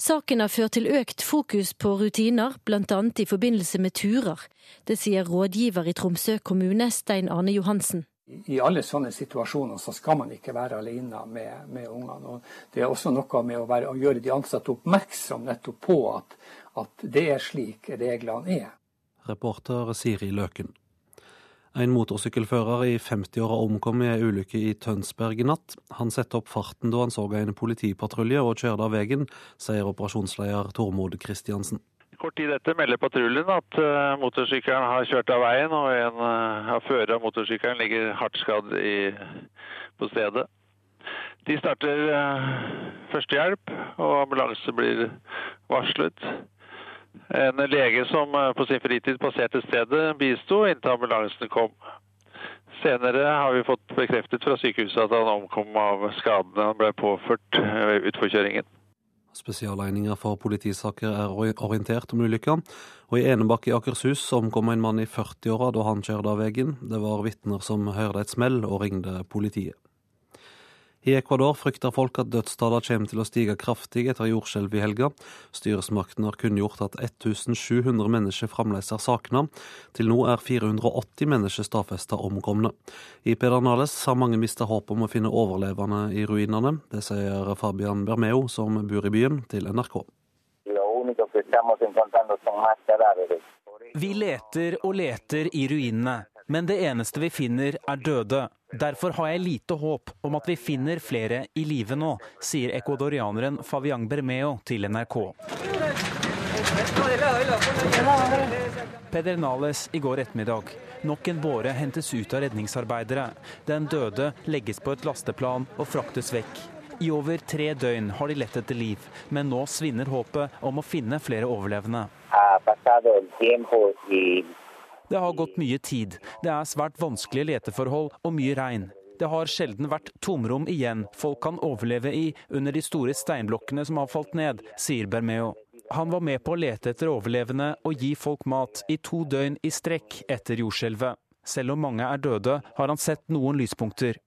Saken har ført til økt fokus på rutiner, bl.a. i forbindelse med turer. Det sier rådgiver i Tromsø kommune, Stein Arne Johansen. I alle sånne situasjoner så skal man ikke være alene med, med ungene. Og det er også noe med å, være, å gjøre de ansatte oppmerksom nettopp på at, at det er slik reglene er. Reporter Siri Løken. En motorsykkelfører i 50-åra omkom i ei ulykke i Tønsberg i natt. Han satte opp farten da han så en politipatrulje og kjørte av veien, sier operasjonsleder Tormod Kristiansen. Kort tid etter melder patruljen at uh, motorsykkelen har kjørt av veien, og en uh, av førerne av motorsykkelen ligger hardt skadd i, på stedet. De starter uh, førstehjelp, og ambulanse blir varslet. En lege som eh, på sin fritid passerte stedet, bisto inntil ambulansen kom. Senere har vi fått bekreftet fra sykehuset at han omkom av skadene han ble påført ved utforkjøringen. Spesialeininger for politisaker er orientert om ulykka, og i Enebakk i Akershus omkom en mann i 40-åra da han kjørte av veien. Det var vitner som hørte et smell og ringte politiet. I Ecuador frykter folk at dødstallene kommer til å stige kraftig etter jordskjelvet i helga. Styresmakten har kunngjort at 1700 mennesker fremdeles er savna. Til nå er 480 mennesker stadfesta omkomne. I Pedernales har mange mista håp om å finne overlevende i ruinene. Det sier Fabian Bermeo, som bor i byen, til NRK. Vi leter og leter i ruinene, men det eneste vi finner er døde. Derfor har jeg lite håp om at vi finner flere i live nå, sier ecuadorianeren Faviang Bermeo til NRK. Pedernales i går ettermiddag. Nok en båre hentes ut av redningsarbeidere. Den døde legges på et lasteplan og fraktes vekk. I over tre døgn har de lett etter liv, men nå svinner håpet om å finne flere overlevende. Det har gått mye tid. Det er svært vanskelige leteforhold og mye regn. Det har sjelden vært tomrom igjen folk kan overleve i under de store steinblokkene som har falt ned, sier Bermeo. Han var med på å lete etter overlevende og gi folk mat i to døgn i strekk etter jordskjelvet. Selv om mange er døde, har han sett noen lyspunkter.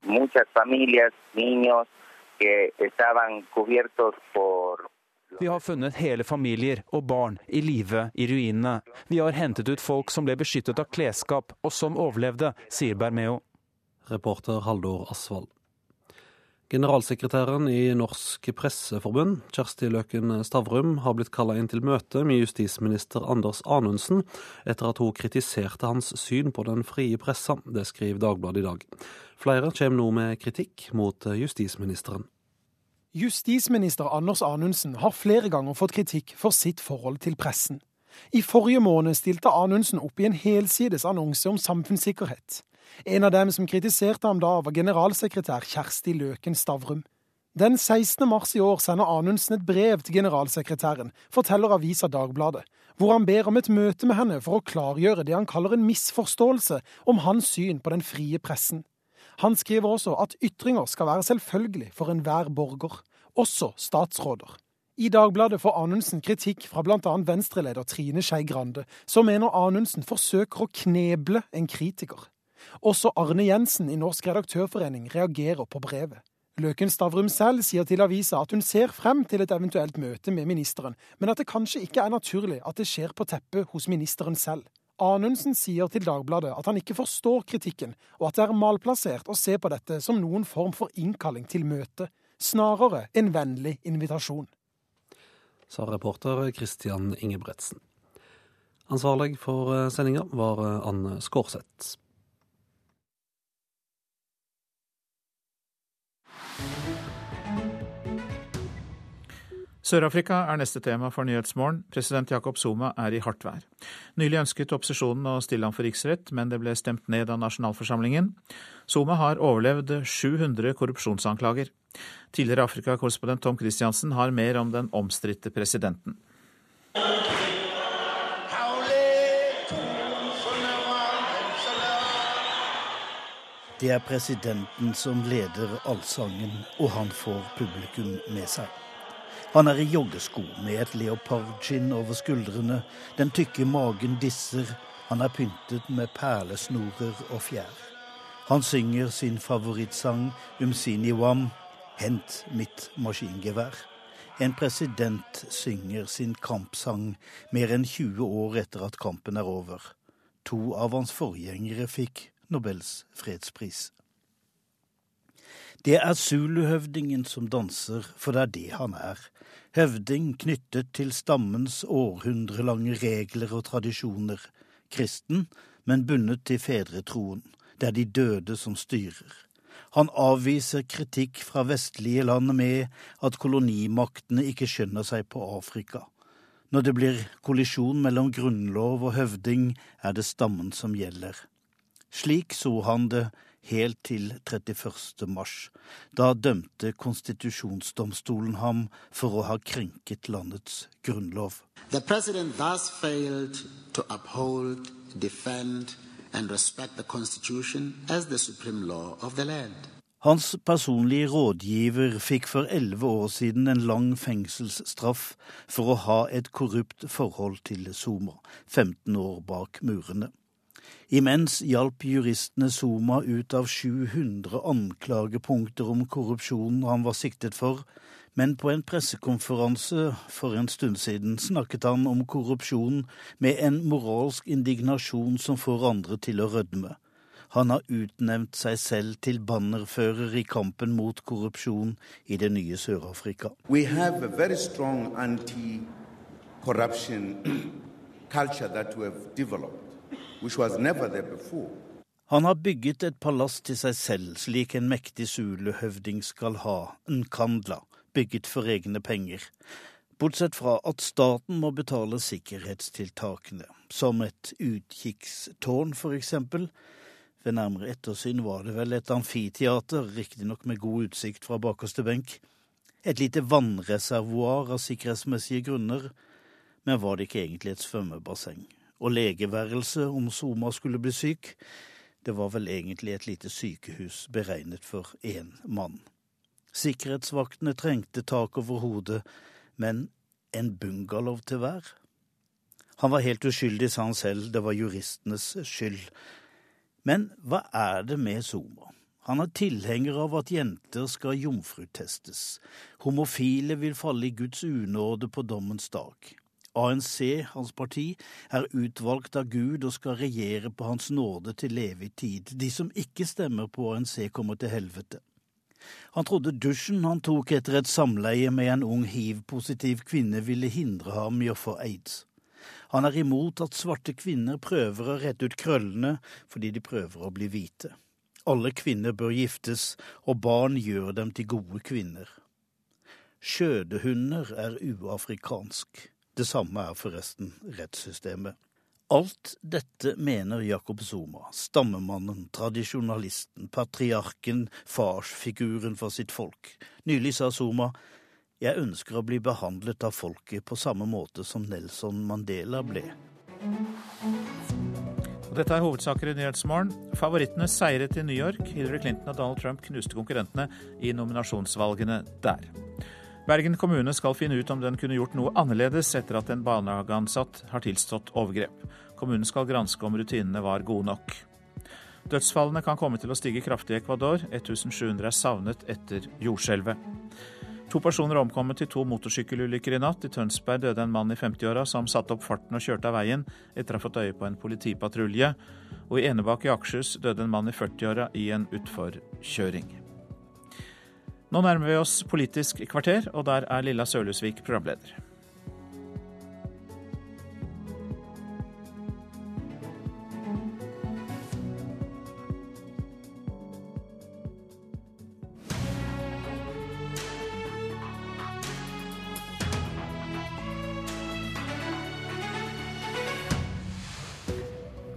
Vi har funnet hele familier og barn i live i ruinene. Vi har hentet ut folk som ble beskyttet av klesskap og som overlevde, sier Bermeo. Reporter Haldor Asvald. Generalsekretæren i Norsk Presseforbund, Kjersti Løken Stavrum, har blitt kalla inn til møte med justisminister Anders Anundsen etter at hun kritiserte hans syn på den frie pressa. Det skriver Dagbladet i dag. Flere kommer nå med kritikk mot justisministeren. Justisminister Anders Anundsen har flere ganger fått kritikk for sitt forhold til pressen. I forrige måned stilte Anundsen opp i en helsides annonse om samfunnssikkerhet. En av dem som kritiserte ham da, var generalsekretær Kjersti Løken Stavrum. Den 16. mars i år sender Anundsen et brev til generalsekretæren, forteller avisa Dagbladet, hvor han ber om et møte med henne for å klargjøre det han kaller en misforståelse om hans syn på den frie pressen. Han skriver også at ytringer skal være selvfølgelig for enhver borger, også statsråder. I Dagbladet får Anundsen kritikk fra bl.a. venstreleder Trine Skei Grande, som mener Anundsen forsøker å kneble en kritiker. Også Arne Jensen i Norsk redaktørforening reagerer på brevet. Løken Stavrum selv sier til avisa at hun ser frem til et eventuelt møte med ministeren, men at det kanskje ikke er naturlig at det skjer på teppet hos ministeren selv. Anundsen sier til Dagbladet at han ikke forstår kritikken, og at det er malplassert å se på dette som noen form for innkalling til møte, snarere en vennlig invitasjon. Sa reporter Christian Ingebretsen. Ansvarlig for eh, sendinga var eh, Anne Skårseth. Sør-Afrika er neste tema for Nyhetsmorgen. President Jacob Zuma er i hardt vær. Nylig ønsket opposisjonen å stille ham for riksrett, men det ble stemt ned av nasjonalforsamlingen. Zuma har overlevd 700 korrupsjonsanklager. Tidligere Afrika-korrespondent Tom Christiansen har mer om den omstridte presidenten. Det er presidenten som leder allsangen, og han får publikum med seg. Han er i joggesko med et leopardskinn over skuldrene. Den tykke magen disser. Han er pyntet med perlesnorer og fjær. Han synger sin favorittsang Umsini Wam, Hent mitt maskingevær. En president synger sin kampsang mer enn 20 år etter at kampen er over. To av hans forgjengere fikk Nobels fredspris. Det er zuluhøvdingen som danser, for det er det han er. Høvding knyttet til stammens århundrelange regler og tradisjoner. Kristen, men bundet til fedretroen. Det er de døde som styrer. Han avviser kritikk fra vestlige land med at kolonimaktene ikke skjønner seg på Afrika. Når det blir kollisjon mellom grunnlov og høvding, er det stammen som gjelder. Slik så han det helt til 31. mars. Da dømte konstitusjonsdomstolen ham for å ha krenket landets grunnlov. The president thus failed to uphold, defend and respect the constitution as the supreme law of the land. Hans personlige rådgiver fikk for elleve år siden en lang fengselsstraff for å ha et korrupt forhold til Zuma, 15 år bak murene. Imens hjalp juristene Zuma ut av 700 anklagepunkter om korrupsjonen han var siktet for, men på en pressekonferanse for en stund siden snakket han om korrupsjon med en moralsk indignasjon som får andre til å rødme. Han har utnevnt seg selv til bannerfører i kampen mot korrupsjon i det nye Sør-Afrika. Culture that we have developed Han har bygget et palass til seg selv, slik en mektig zulehøvding skal ha, Nkandla, bygget for egne penger. Bortsett fra at staten må betale sikkerhetstiltakene, som et utkikkstårn for eksempel. Ved nærmere ettersyn var det vel et amfiteater, riktignok med god utsikt fra bakerste benk. Et lite vannreservoar av sikkerhetsmessige grunner, men var det ikke egentlig et svømmebasseng? Og legeværelse om Soma skulle bli syk? Det var vel egentlig et lite sykehus beregnet for én mann. Sikkerhetsvaktene trengte tak over hodet, men en bungalow til hver? Han var helt uskyldig, sa han selv, det var juristenes skyld. Men hva er det med Zuma? Han er tilhenger av at jenter skal jomfrutestes. Homofile vil falle i Guds unåde på dommens dag. ANC, hans parti, er utvalgt av Gud og skal regjere på hans nåde til evig tid. De som ikke stemmer på ANC, kommer til helvete. Han trodde dusjen han tok etter et samleie med en ung hiv-positiv kvinne, ville hindre ham i å få aids. Han er imot at svarte kvinner prøver å rette ut krøllene fordi de prøver å bli hvite. Alle kvinner bør giftes, og barn gjør dem til gode kvinner. Skjødehunder er uafrikansk. Det samme er forresten rettssystemet. Alt dette mener Jakob Zuma, stammemannen, tradisjonalisten, patriarken, farsfiguren for sitt folk. Nylig sa Zuma jeg ønsker å bli behandlet av folket på samme måte som Nelson Mandela ble. Dette er hovedsaker i Nyhetsmorgen. Favorittene seiret i New York. Hillary Clinton og Donald Trump knuste konkurrentene i nominasjonsvalgene der. Bergen kommune skal finne ut om den kunne gjort noe annerledes etter at en barnehageansatt har tilstått overgrep. Kommunen skal granske om rutinene var gode nok. Dødsfallene kan komme til å stige kraftig i Ecuador. 1700 er savnet etter jordskjelvet. To personer omkommet i to motorsykkelulykker i natt. I Tønsberg døde en mann i 50-åra som satte opp farten og kjørte av veien etter å ha fått øye på en politipatrulje. Og i Enebakk i Akershus døde en mann i 40-åra i en utforkjøring. Nå nærmer vi oss Politisk kvarter, og der er Lilla Sølhusvik programleder.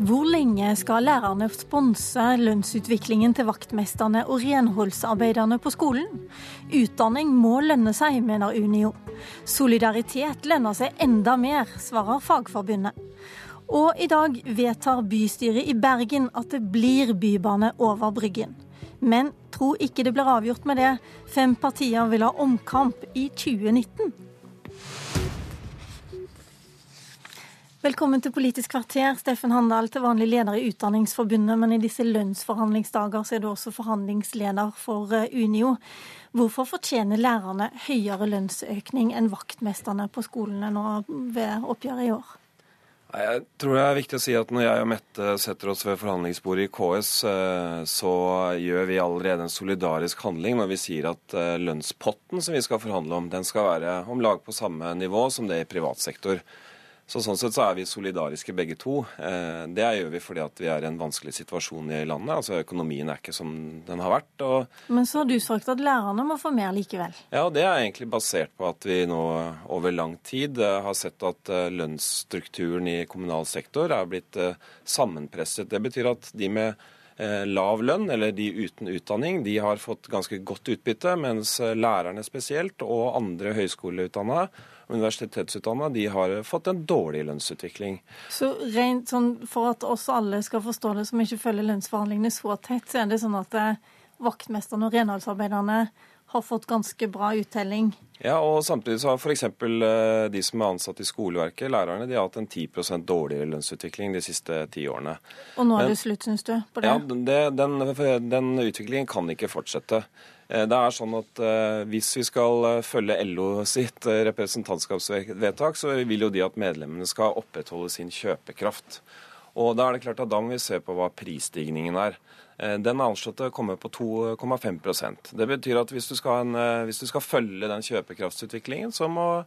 Hvor lenge skal lærerne sponse lønnsutviklingen til vaktmesterne og renholdsarbeiderne på skolen? Utdanning må lønne seg, mener Unio. Solidaritet lønner seg enda mer, svarer Fagforbundet. Og i dag vedtar bystyret i Bergen at det blir bybane over Bryggen. Men tro ikke det blir avgjort med det. Fem partier vil ha omkamp i 2019. Velkommen til Politisk kvarter, Steffen Handal, til vanlig leder i Utdanningsforbundet, men i disse lønnsforhandlingsdager så er du også forhandlingsleder for eh, Unio. Hvorfor fortjener lærerne høyere lønnsøkning enn vaktmesterne på skolene nå ved oppgjøret i år? Jeg tror det er viktig å si at når jeg og Mette setter oss ved forhandlingsbordet i KS, eh, så gjør vi allerede en solidarisk handling når vi sier at eh, lønnspotten som vi skal forhandle om, den skal være om lag på samme nivå som det i privat sektor. Så Sånn sett så er vi solidariske begge to. Eh, det gjør vi fordi at vi er i en vanskelig situasjon i landet. Altså Økonomien er ikke som den har vært. Og... Men så har du sagt at lærerne må få mer likevel? Ja, og det er egentlig basert på at vi nå over lang tid eh, har sett at eh, lønnsstrukturen i kommunal sektor er blitt sammenpresset. Det betyr at de med lav lønn, eller de uten utdanning, de har fått ganske godt utbytte, mens lærerne spesielt, og andre høyskoleutdanna universitetsutdanna, de har fått en dårlig lønnsutvikling. Så rent sånn For at oss alle skal forstå det, som ikke følger lønnsforhandlingene så tett, så er det sånn at eh, vaktmesterne og renholdsarbeiderne har fått ganske bra uttelling? Ja, og samtidig så har f.eks. Eh, de som er ansatt i skoleverket, lærerne, de har hatt en 10% dårligere lønnsutvikling de siste ti årene. Og nå er Men, det slutt, syns du? på det? Ja, det, den, den utviklingen kan ikke fortsette. Eh, det er sånn at eh, Hvis vi skal eh, følge LO sitt representantskapsvedtak, så vil jo de at medlemmene skal opprettholde sin kjøpekraft. Og Da er det klart at da må vi se på hva prisstigningen er. Den er anslått å komme på 2,5% Det betyr at hvis du, en, hvis du, skal følge den kjøpekraftsutviklingen, så må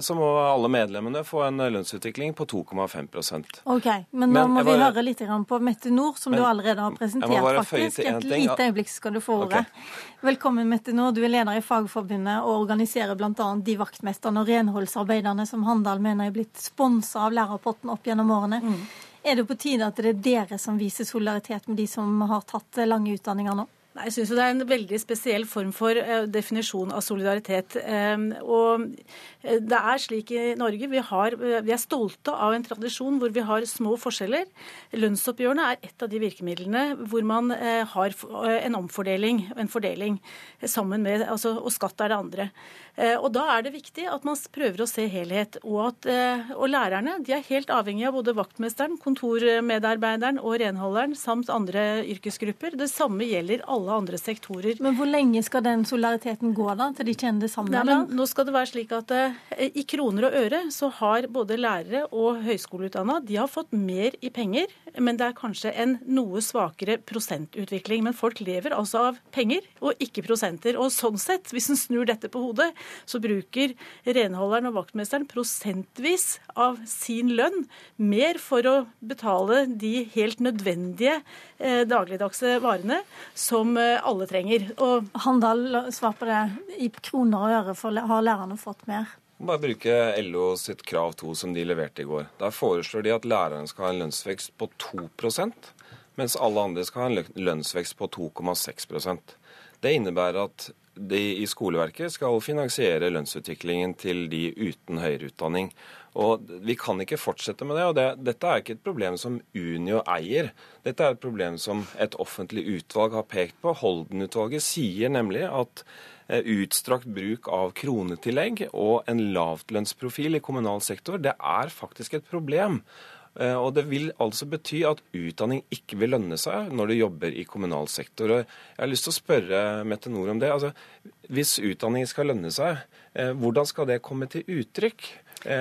så må alle medlemmene få en lønnsutvikling på 2,5 Ok, Men nå Men må vi bare- høre litt på Mette Nord, som Men du allerede har jeg må presentert. bare føye faktisk. til en Et lite øyeblikk skal du få ordet. Velkommen, Mette Nord. Du er leder i Fagforbundet og organiserer bl.a. de vaktmesterne og renholdsarbeiderne som Handal mener er blitt sponsa av lærerpotten opp gjennom årene. Er det på tide at det er dere som viser solidaritet med de som har tatt lange utdanninger nå? Nei, Jeg syns det er en veldig spesiell form for eh, definisjon av solidaritet. Eh, og eh, det er slik i Norge, vi, har, eh, vi er stolte av en tradisjon hvor vi har små forskjeller. Lønnsoppgjørene er et av de virkemidlene hvor man har en omfordeling, en fordeling, sammen med, altså, og skatt er det andre. Eh, Og Da er det viktig at man prøver å se helhet. Og, at, eh, og lærerne de er helt avhengig av både vaktmesteren, kontormedarbeideren og renholderen samt andre yrkesgrupper. Det samme gjelder alle andre sektorer. Men hvor lenge skal den solidariteten gå, da? Til de kjenner det samme? Nei, nå skal det være slik at eh, I kroner og øre så har både lærere og høyskoleutdanna de har fått mer i penger, men det er kanskje en noe svakere prosentutvikling. Men folk lever altså av penger og ikke prosenter. Og sånn sett, hvis en snur dette på hodet, så bruker renholderen og vaktmesteren prosentvis av sin lønn mer for å betale de helt nødvendige eh, dagligdagse varene som eh, alle trenger. Og Handal, svar på det. I kroner og øre for, har lærerne fått mer? Bare bruke LO sitt krav 2 som de leverte i går. Der foreslår de at lærerne skal ha en lønnsvekst på 2% mens alle andre skal ha en lønnsvekst på 2,6% Det innebærer at de i skoleverket skal finansiere lønnsutviklingen til de uten høyere utdanning. Og Vi kan ikke fortsette med det. og det, Dette er ikke et problem som Unio eier. Dette er et problem som et offentlig utvalg har pekt på. Holden-utvalget sier nemlig at eh, utstrakt bruk av kronetillegg og en lavtlønnsprofil i kommunal sektor, det er faktisk et problem. Eh, Og Det vil altså bety at utdanning ikke vil lønne seg når du jobber i kommunal sektor. Jeg har lyst til å spørre Mette Nord om det. Altså, hvis utdanning skal lønne seg, eh, hvordan skal det komme til uttrykk? Eh,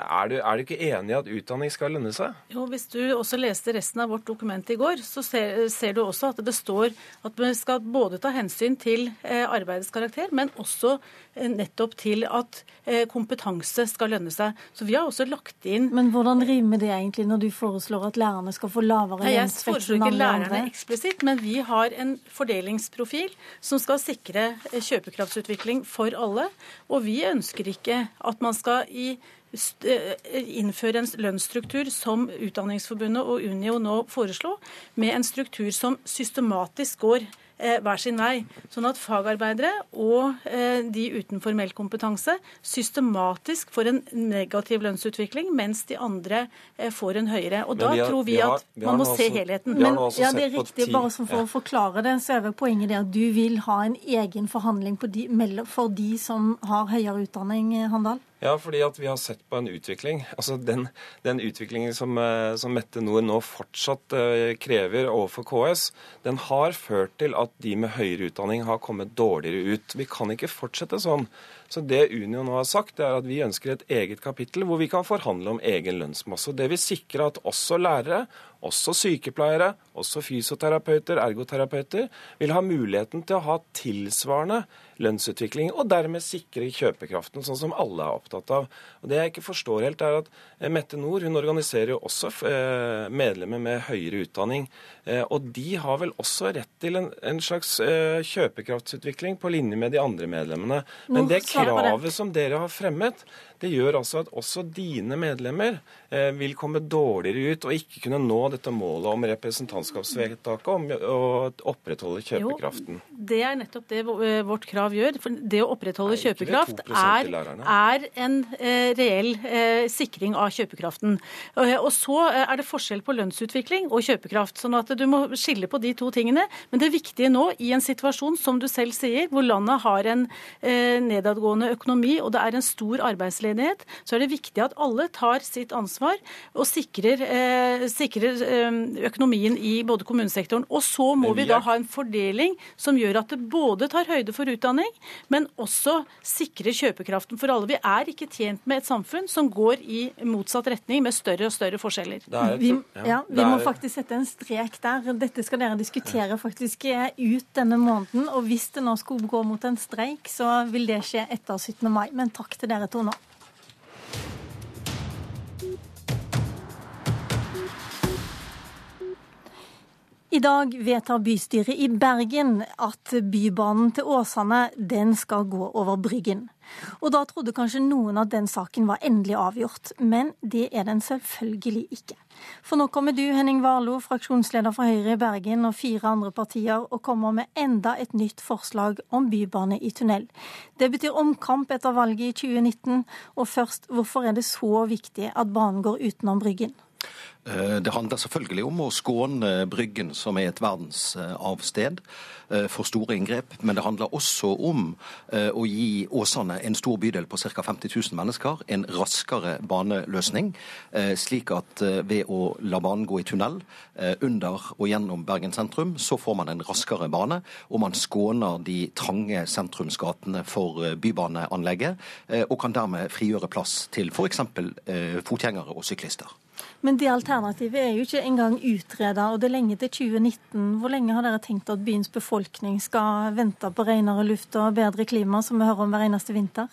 Er du, er du ikke enig i at utdanning skal lønne seg? Jo, Hvis du også leste resten av vårt dokument i går, så ser, ser du også at det står at vi skal både ta hensyn til eh, arbeidets karakter, men også eh, nettopp til at eh, kompetanse skal lønne seg. Så vi har også lagt inn Men hvordan rimer det egentlig når du foreslår at lærerne skal få lavere Nei, Jeg foreslår ikke lærerne eksplisitt, men vi har en fordelingsprofil som skal sikre kjøpekraftsutvikling for alle. Og vi ønsker ikke at man skal i innføre en lønnsstruktur som Utdanningsforbundet og Unio nå foreslo, med en struktur som systematisk går eh, hver sin vei. Sånn at fagarbeidere og eh, de uten formell kompetanse systematisk får en negativ lønnsutvikling, mens de andre eh, får en høyere. Og da vi har- tror vi vi har- at vi man må også, se helheten. Men, ja, det er riktig. Bare som for ja. å forklare det, så er vel poenget det at du vil ha en egen forhandling på de, for de som har høyere utdanning, eh, Handal? Ja, fordi at vi har sett på en utvikling. Altså Den, den utviklingen som, eh, som Mette Nord nå fortsatt eh, krever overfor KS, den har ført til at de med høyere utdanning har kommet dårligere ut. Vi kan ikke fortsette sånn. Så det Unio nå har sagt, det er at vi ønsker et eget kapittel hvor vi kan forhandle om egen lønnsmasse. Det vil sikre at også lærere, også sykepleiere, også fysioterapeuter, ergoterapeuter, vil ha muligheten til å ha tilsvarende lønnsutvikling, og dermed sikre kjøpekraften, sånn som alle er opptatt av. Og Det jeg ikke forstår helt, er at eh, Mette Nord hun organiserer jo også eh, medlemmer med høyere utdanning. eh, Og de har vel også rett til en, en slags kjøpekraftsutvikling på linje med de andre medlemmene. Men det det. Kravet som dere har fremmet, det gjør altså at også dine medlemmer eh, vil komme dårligere ut og ikke kunne nå dette målet om representantskapsvedtaket om å opprettholde kjøpekraften. Jo, Det er nettopp det vårt krav gjør. For det å opprettholde Nei, kjøpekraft er, er en eh, reell eh, sikring av kjøpekraften. Eh, og så eh, er det forskjell på lønnsutvikling og kjøpekraft. sånn at du må skille på de to tingene. Men det viktige nå, i en situasjon som du selv sier, hvor landet har en eh, nedadgående økonomi og det er en stor arbeidsledighet, så er det viktig at alle tar sitt ansvar og sikrer, eh, sikrer eh, økonomien i både kommunesektoren. Og så må vi vi da ha en fordeling som gjør at det både tar høyde for utdanning, men også sikrer kjøpekraften for alle. Vi er ikke tjent med et samfunn som går i motsatt retning, med større og større forskjeller. Vi, ja, vi må faktisk sette en strek der. Dette skal dere diskutere faktisk eh, ut denne måneden. Og hvis det nå skulle gå mot en streik, så vil det skje etter 17. mai. Men takk til dere to nå. I dag vedtar bystyret i Bergen at Bybanen til Åsane den skal gå over Bryggen. Og da trodde kanskje noen at den saken var endelig avgjort, men det er den selvfølgelig ikke. For nå kommer du, Henning Warlo, fraksjonsleder for Høyre i Bergen og fire andre partier, og kommer med enda et nytt forslag om bybane i tunnel. Det betyr omkamp etter valget i 2019, og først, hvorfor er det så viktig at banen går utenom Bryggen? Eh, det handler selvfølgelig om å skåne Bryggen, som er et verdensarvsted, eh, for store inngrep. Men det handler også om eh, å gi Åsane, en stor bydel på ca. 50 000 mennesker, en raskere baneløsning. Slik at ved å la banen gå i tunnel under og gjennom Bergen sentrum, så får man en raskere bane. Og man skåner de trange sentrumsgatene for bybaneanlegget, og kan dermed frigjøre plass til f.eks. fotgjengere og syklister. Men det alternativet er jo ikke engang utreda, og det er lenge til 2019. Hvor lenge har dere tenkt at byens befolkning skal vente på renere luft og bedre klima, som vi hører om hver eneste vinter?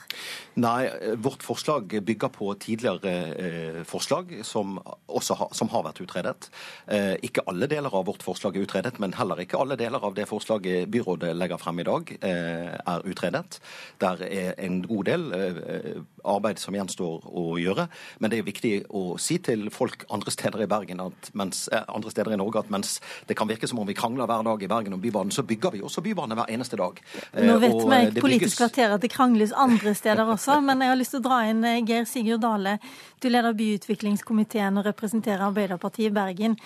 Nei, vårt forslag bygger på tidligere eh, forslag som har, som har vært utredet. Eh, ikke alle deler av vårt forslag er utredet, men heller ikke alle deler av det forslaget byrådet legger frem i dag, eh, er utredet. Der er en god del eh, arbeid som gjenstår å gjøre, men det er viktig å si til folk andre steder i Bergen at mens, eh, andre steder i Norge at mens det kan virke som om vi krangler hver dag i Bergen om Bybanen, så bygger vi også Bybane hver eneste dag. Nå eh, vet vi i Politisk kvarter at det krangles andre steder også, men jeg har lyst til å dra inn eh, Geir Sigurd Dale. Du leder byutviklingskomiteen og representerer Arbeiderpartiet i Bergen.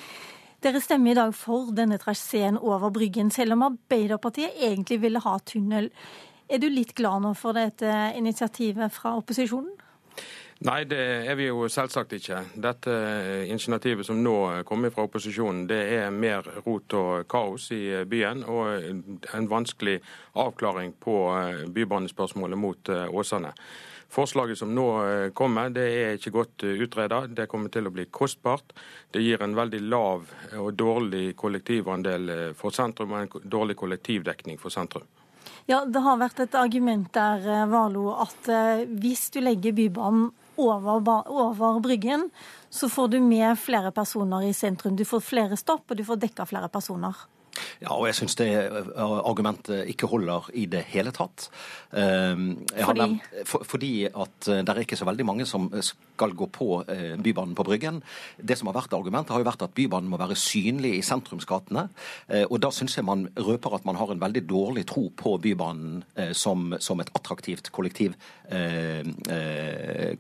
Dere stemmer i dag for denne traseen over Bryggen, selv om Arbeiderpartiet egentlig ville ha tunnel. Er du litt glad nå for dette initiativet fra opposisjonen? Nei, det er vi jo selvsagt ikke. Dette initiativet som nå kommer fra opposisjonen, det er mer rot og kaos i byen og en vanskelig avklaring på bybanespørsmålet mot Åsane. Forslaget som nå kommer, det er ikke godt utreda. Det kommer til å bli kostbart. Det gir en veldig lav og dårlig kollektivandel for sentrum og en dårlig kollektivdekning for sentrum. Ja, Det har vært et argument der, Valo, at hvis du legger Bybanen over, over Bryggen, så får du med flere personer i sentrum. Du får flere stopp, og du får dekka flere personer. Ja, og jeg syns det argumentet ikke holder i det hele tatt. Ehm, fordi? Nevnt, for, fordi at eh, det er ikke så veldig mange som skal gå på eh, Bybanen på Bryggen. Det som har vært argumentet, har jo vært at Bybanen må være synlig i sentrumsgatene. Eh, og da syns jeg man røper at man har en veldig dårlig tro på Bybanen som, som et attraktivt kollektiv,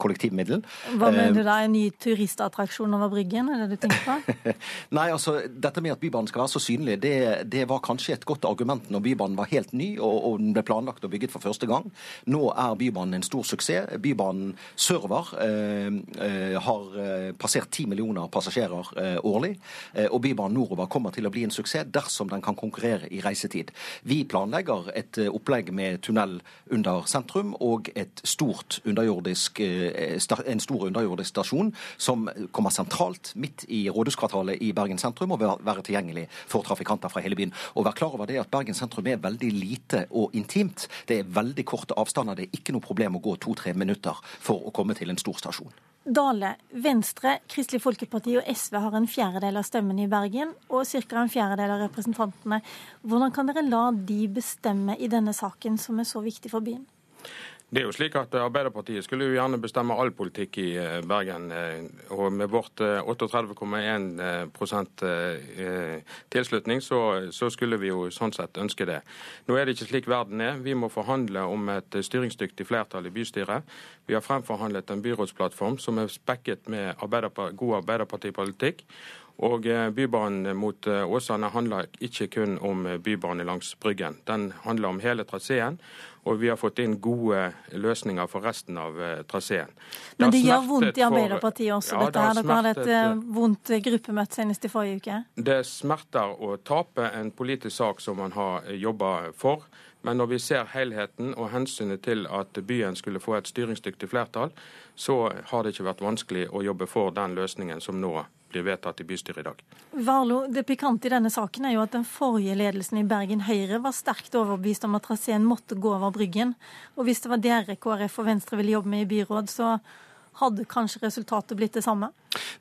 kollektivmiddel. Hva mener du da, en ny turistattraksjon over Bryggen, er det du tenker på? Nei, altså dette med at Bybanen skal være så synlig, det det, var kanskje et godt argument når Bybanen var helt ny og, og, den ble planlagt og bygget for første gang. Nå er Bybanen en stor suksess. Bybanen server eh, eh har eh, passert 10 millioner passasjerer eh, årlig. Eh, og Bybanen nordover kommer til å bli en suksess dersom den kan konkurrere i reisetid. Vi planlegger et opplegg med tunnel under sentrum og et stort underjordisk, en stor underjordisk stasjon som kommer sentralt midt i rådhuskvartalet i Bergen sentrum og vil være tilgjengelig for trafikanter fra hele byen. Og vær klar over det at Bergen sentrum er veldig lite og intimt. Det er veldig korte avstander. Det er ikke noe problem å gå to-tre minutter for å komme til en stor stasjon. Dale, Venstre, Kristelig Folkeparti og SV har en fjerdedel av stemmene i Bergen, og ca. en fjerdedel av representantene. Hvordan kan dere la de bestemme i denne saken, som er så viktig for byen? Det er jo slik at Arbeiderpartiet skulle jo gjerne bestemme all politikk i eh, Bergen. Eh, og med vårt 38,1 eh, tilslutning, så, så, skulle vi jo sånn sett ønske det. Nå er det ikke slik verden er. Vi må forhandle om et styringsdyktig flertall i bystyret. Vi har fremforhandlet en byrådsplattform som er spekket med Arbeiderparti, god arbeiderpartipolitikk. Og Bybanen mot Åsane handler ikke kun om bybane langs Bryggen. Den handler om hele traseen. Og vi har fått inn gode løsninger for resten av traseen. Men det gjør vondt i Arbeiderpartiet også, ja, dette her. Dere hadde et vondt gruppemøte senest i forrige uke. Det smerter å tape en politisk sak som man har jobba for. Men når vi ser helheten og hensynet til at byen skulle få et styringsdyktig flertall, så har det ikke vært vanskelig å jobbe for den løsningen som nå blir vedtatt i bystyret i dag. Varlo, Det pikante i denne saken er jo at den forrige ledelsen i Bergen Høyre var sterkt overbevist om at traseen måtte gå over Bryggen. Og hvis det var dere KrF og Venstre ville jobbe med i byråd, så hadde kanskje resultatet blitt det samme?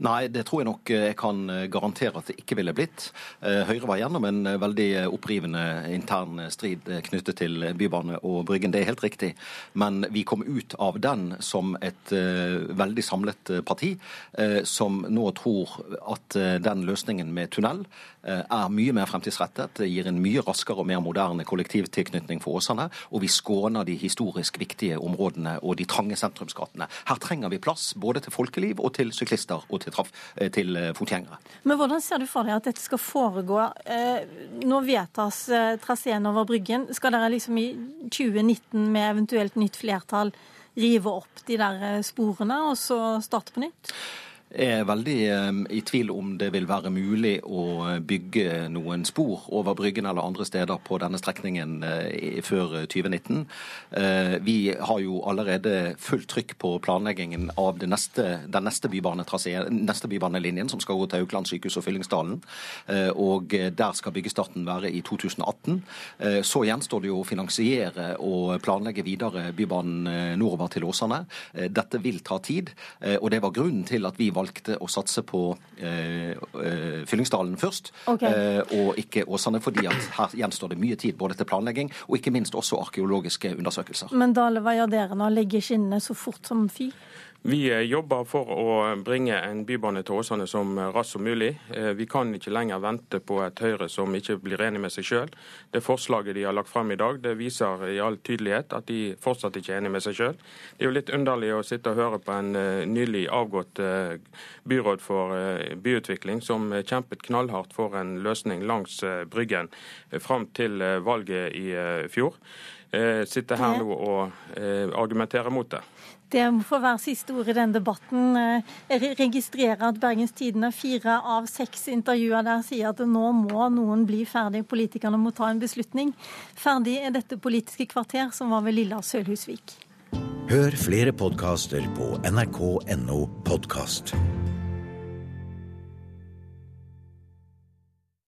Nei, det tror jeg nok jeg kan garantere at det ikke ville blitt. Høyre var gjennom en veldig opprivende intern strid knyttet til Bybane og Bryggen, det er helt riktig. Men vi kom ut av den som et veldig samlet parti, som nå tror at den løsningen med tunnel er mye mer fremtidsrettet. Det gir en mye raskere og mer moderne kollektivtilknytning for Åsane. Og vi skåner de historisk viktige områdene og de trange sentrumsgatene. Her trenger vi plass både til folkeliv og til syklister og til, traf, eh, til eh, fotgjengere. Men hvordan ser du for deg at dette skal foregå? Eh, nå vedtas traseen over Bryggen. Skal dere liksom i 2019 med eventuelt nytt flertall rive opp de der sporene og så starte på nytt? Jeg er veldig eh, i tvil om det vil være mulig å bygge noen spor over Bryggen eller andre steder på denne strekningen eh, før 2019. Eh, vi har jo allerede fullt trykk på planleggingen av neste, den neste, neste bybanelinjen, som skal gå til Haukeland sykehus og Fyllingsdalen. Og der skal byggestarten være i 2018. Så gjenstår det jo å finansiere og planlegge videre Bybanen nordover til Åsane. Dette vil ta tid, og det var grunnen til at vi valgte valgte å satse på eh, eh, Fyllingsdalen først, okay. eh, og ikke Åsane, fordi at her gjenstår det mye tid både til planlegging og ikke minst også arkeologiske undersøkelser. Men Dale, hva gjør dere nå? Legger skinnene så fort som fy? Vi eh, jobber for å bringe en bybane til Åsane som raskt som mulig. Eh, vi kan ikke lenger vente på et Høyre som ikke blir enig med seg sjøl. Det forslaget de har lagt frem i dag, det viser i all tydelighet at de fortsatt ikke er enig med seg sjøl. Det er jo litt underlig å sitte og høre på en eh, nylig avgått byråd for byutvikling som kjempet knallhardt for en løsning langs Bryggen fram til valget i fjor. Sitter her nå og argumenterer mot det. Det må få være siste ord i den debatten. Jeg registrerer at Bergens Tidende fire av seks intervjuer der sier at nå må noen bli ferdig, politikerne må ta en beslutning. Ferdig er dette Politiske kvarter, som var ved Lilla Sølhusvik. Hør flere podkaster på nrk.no podkast.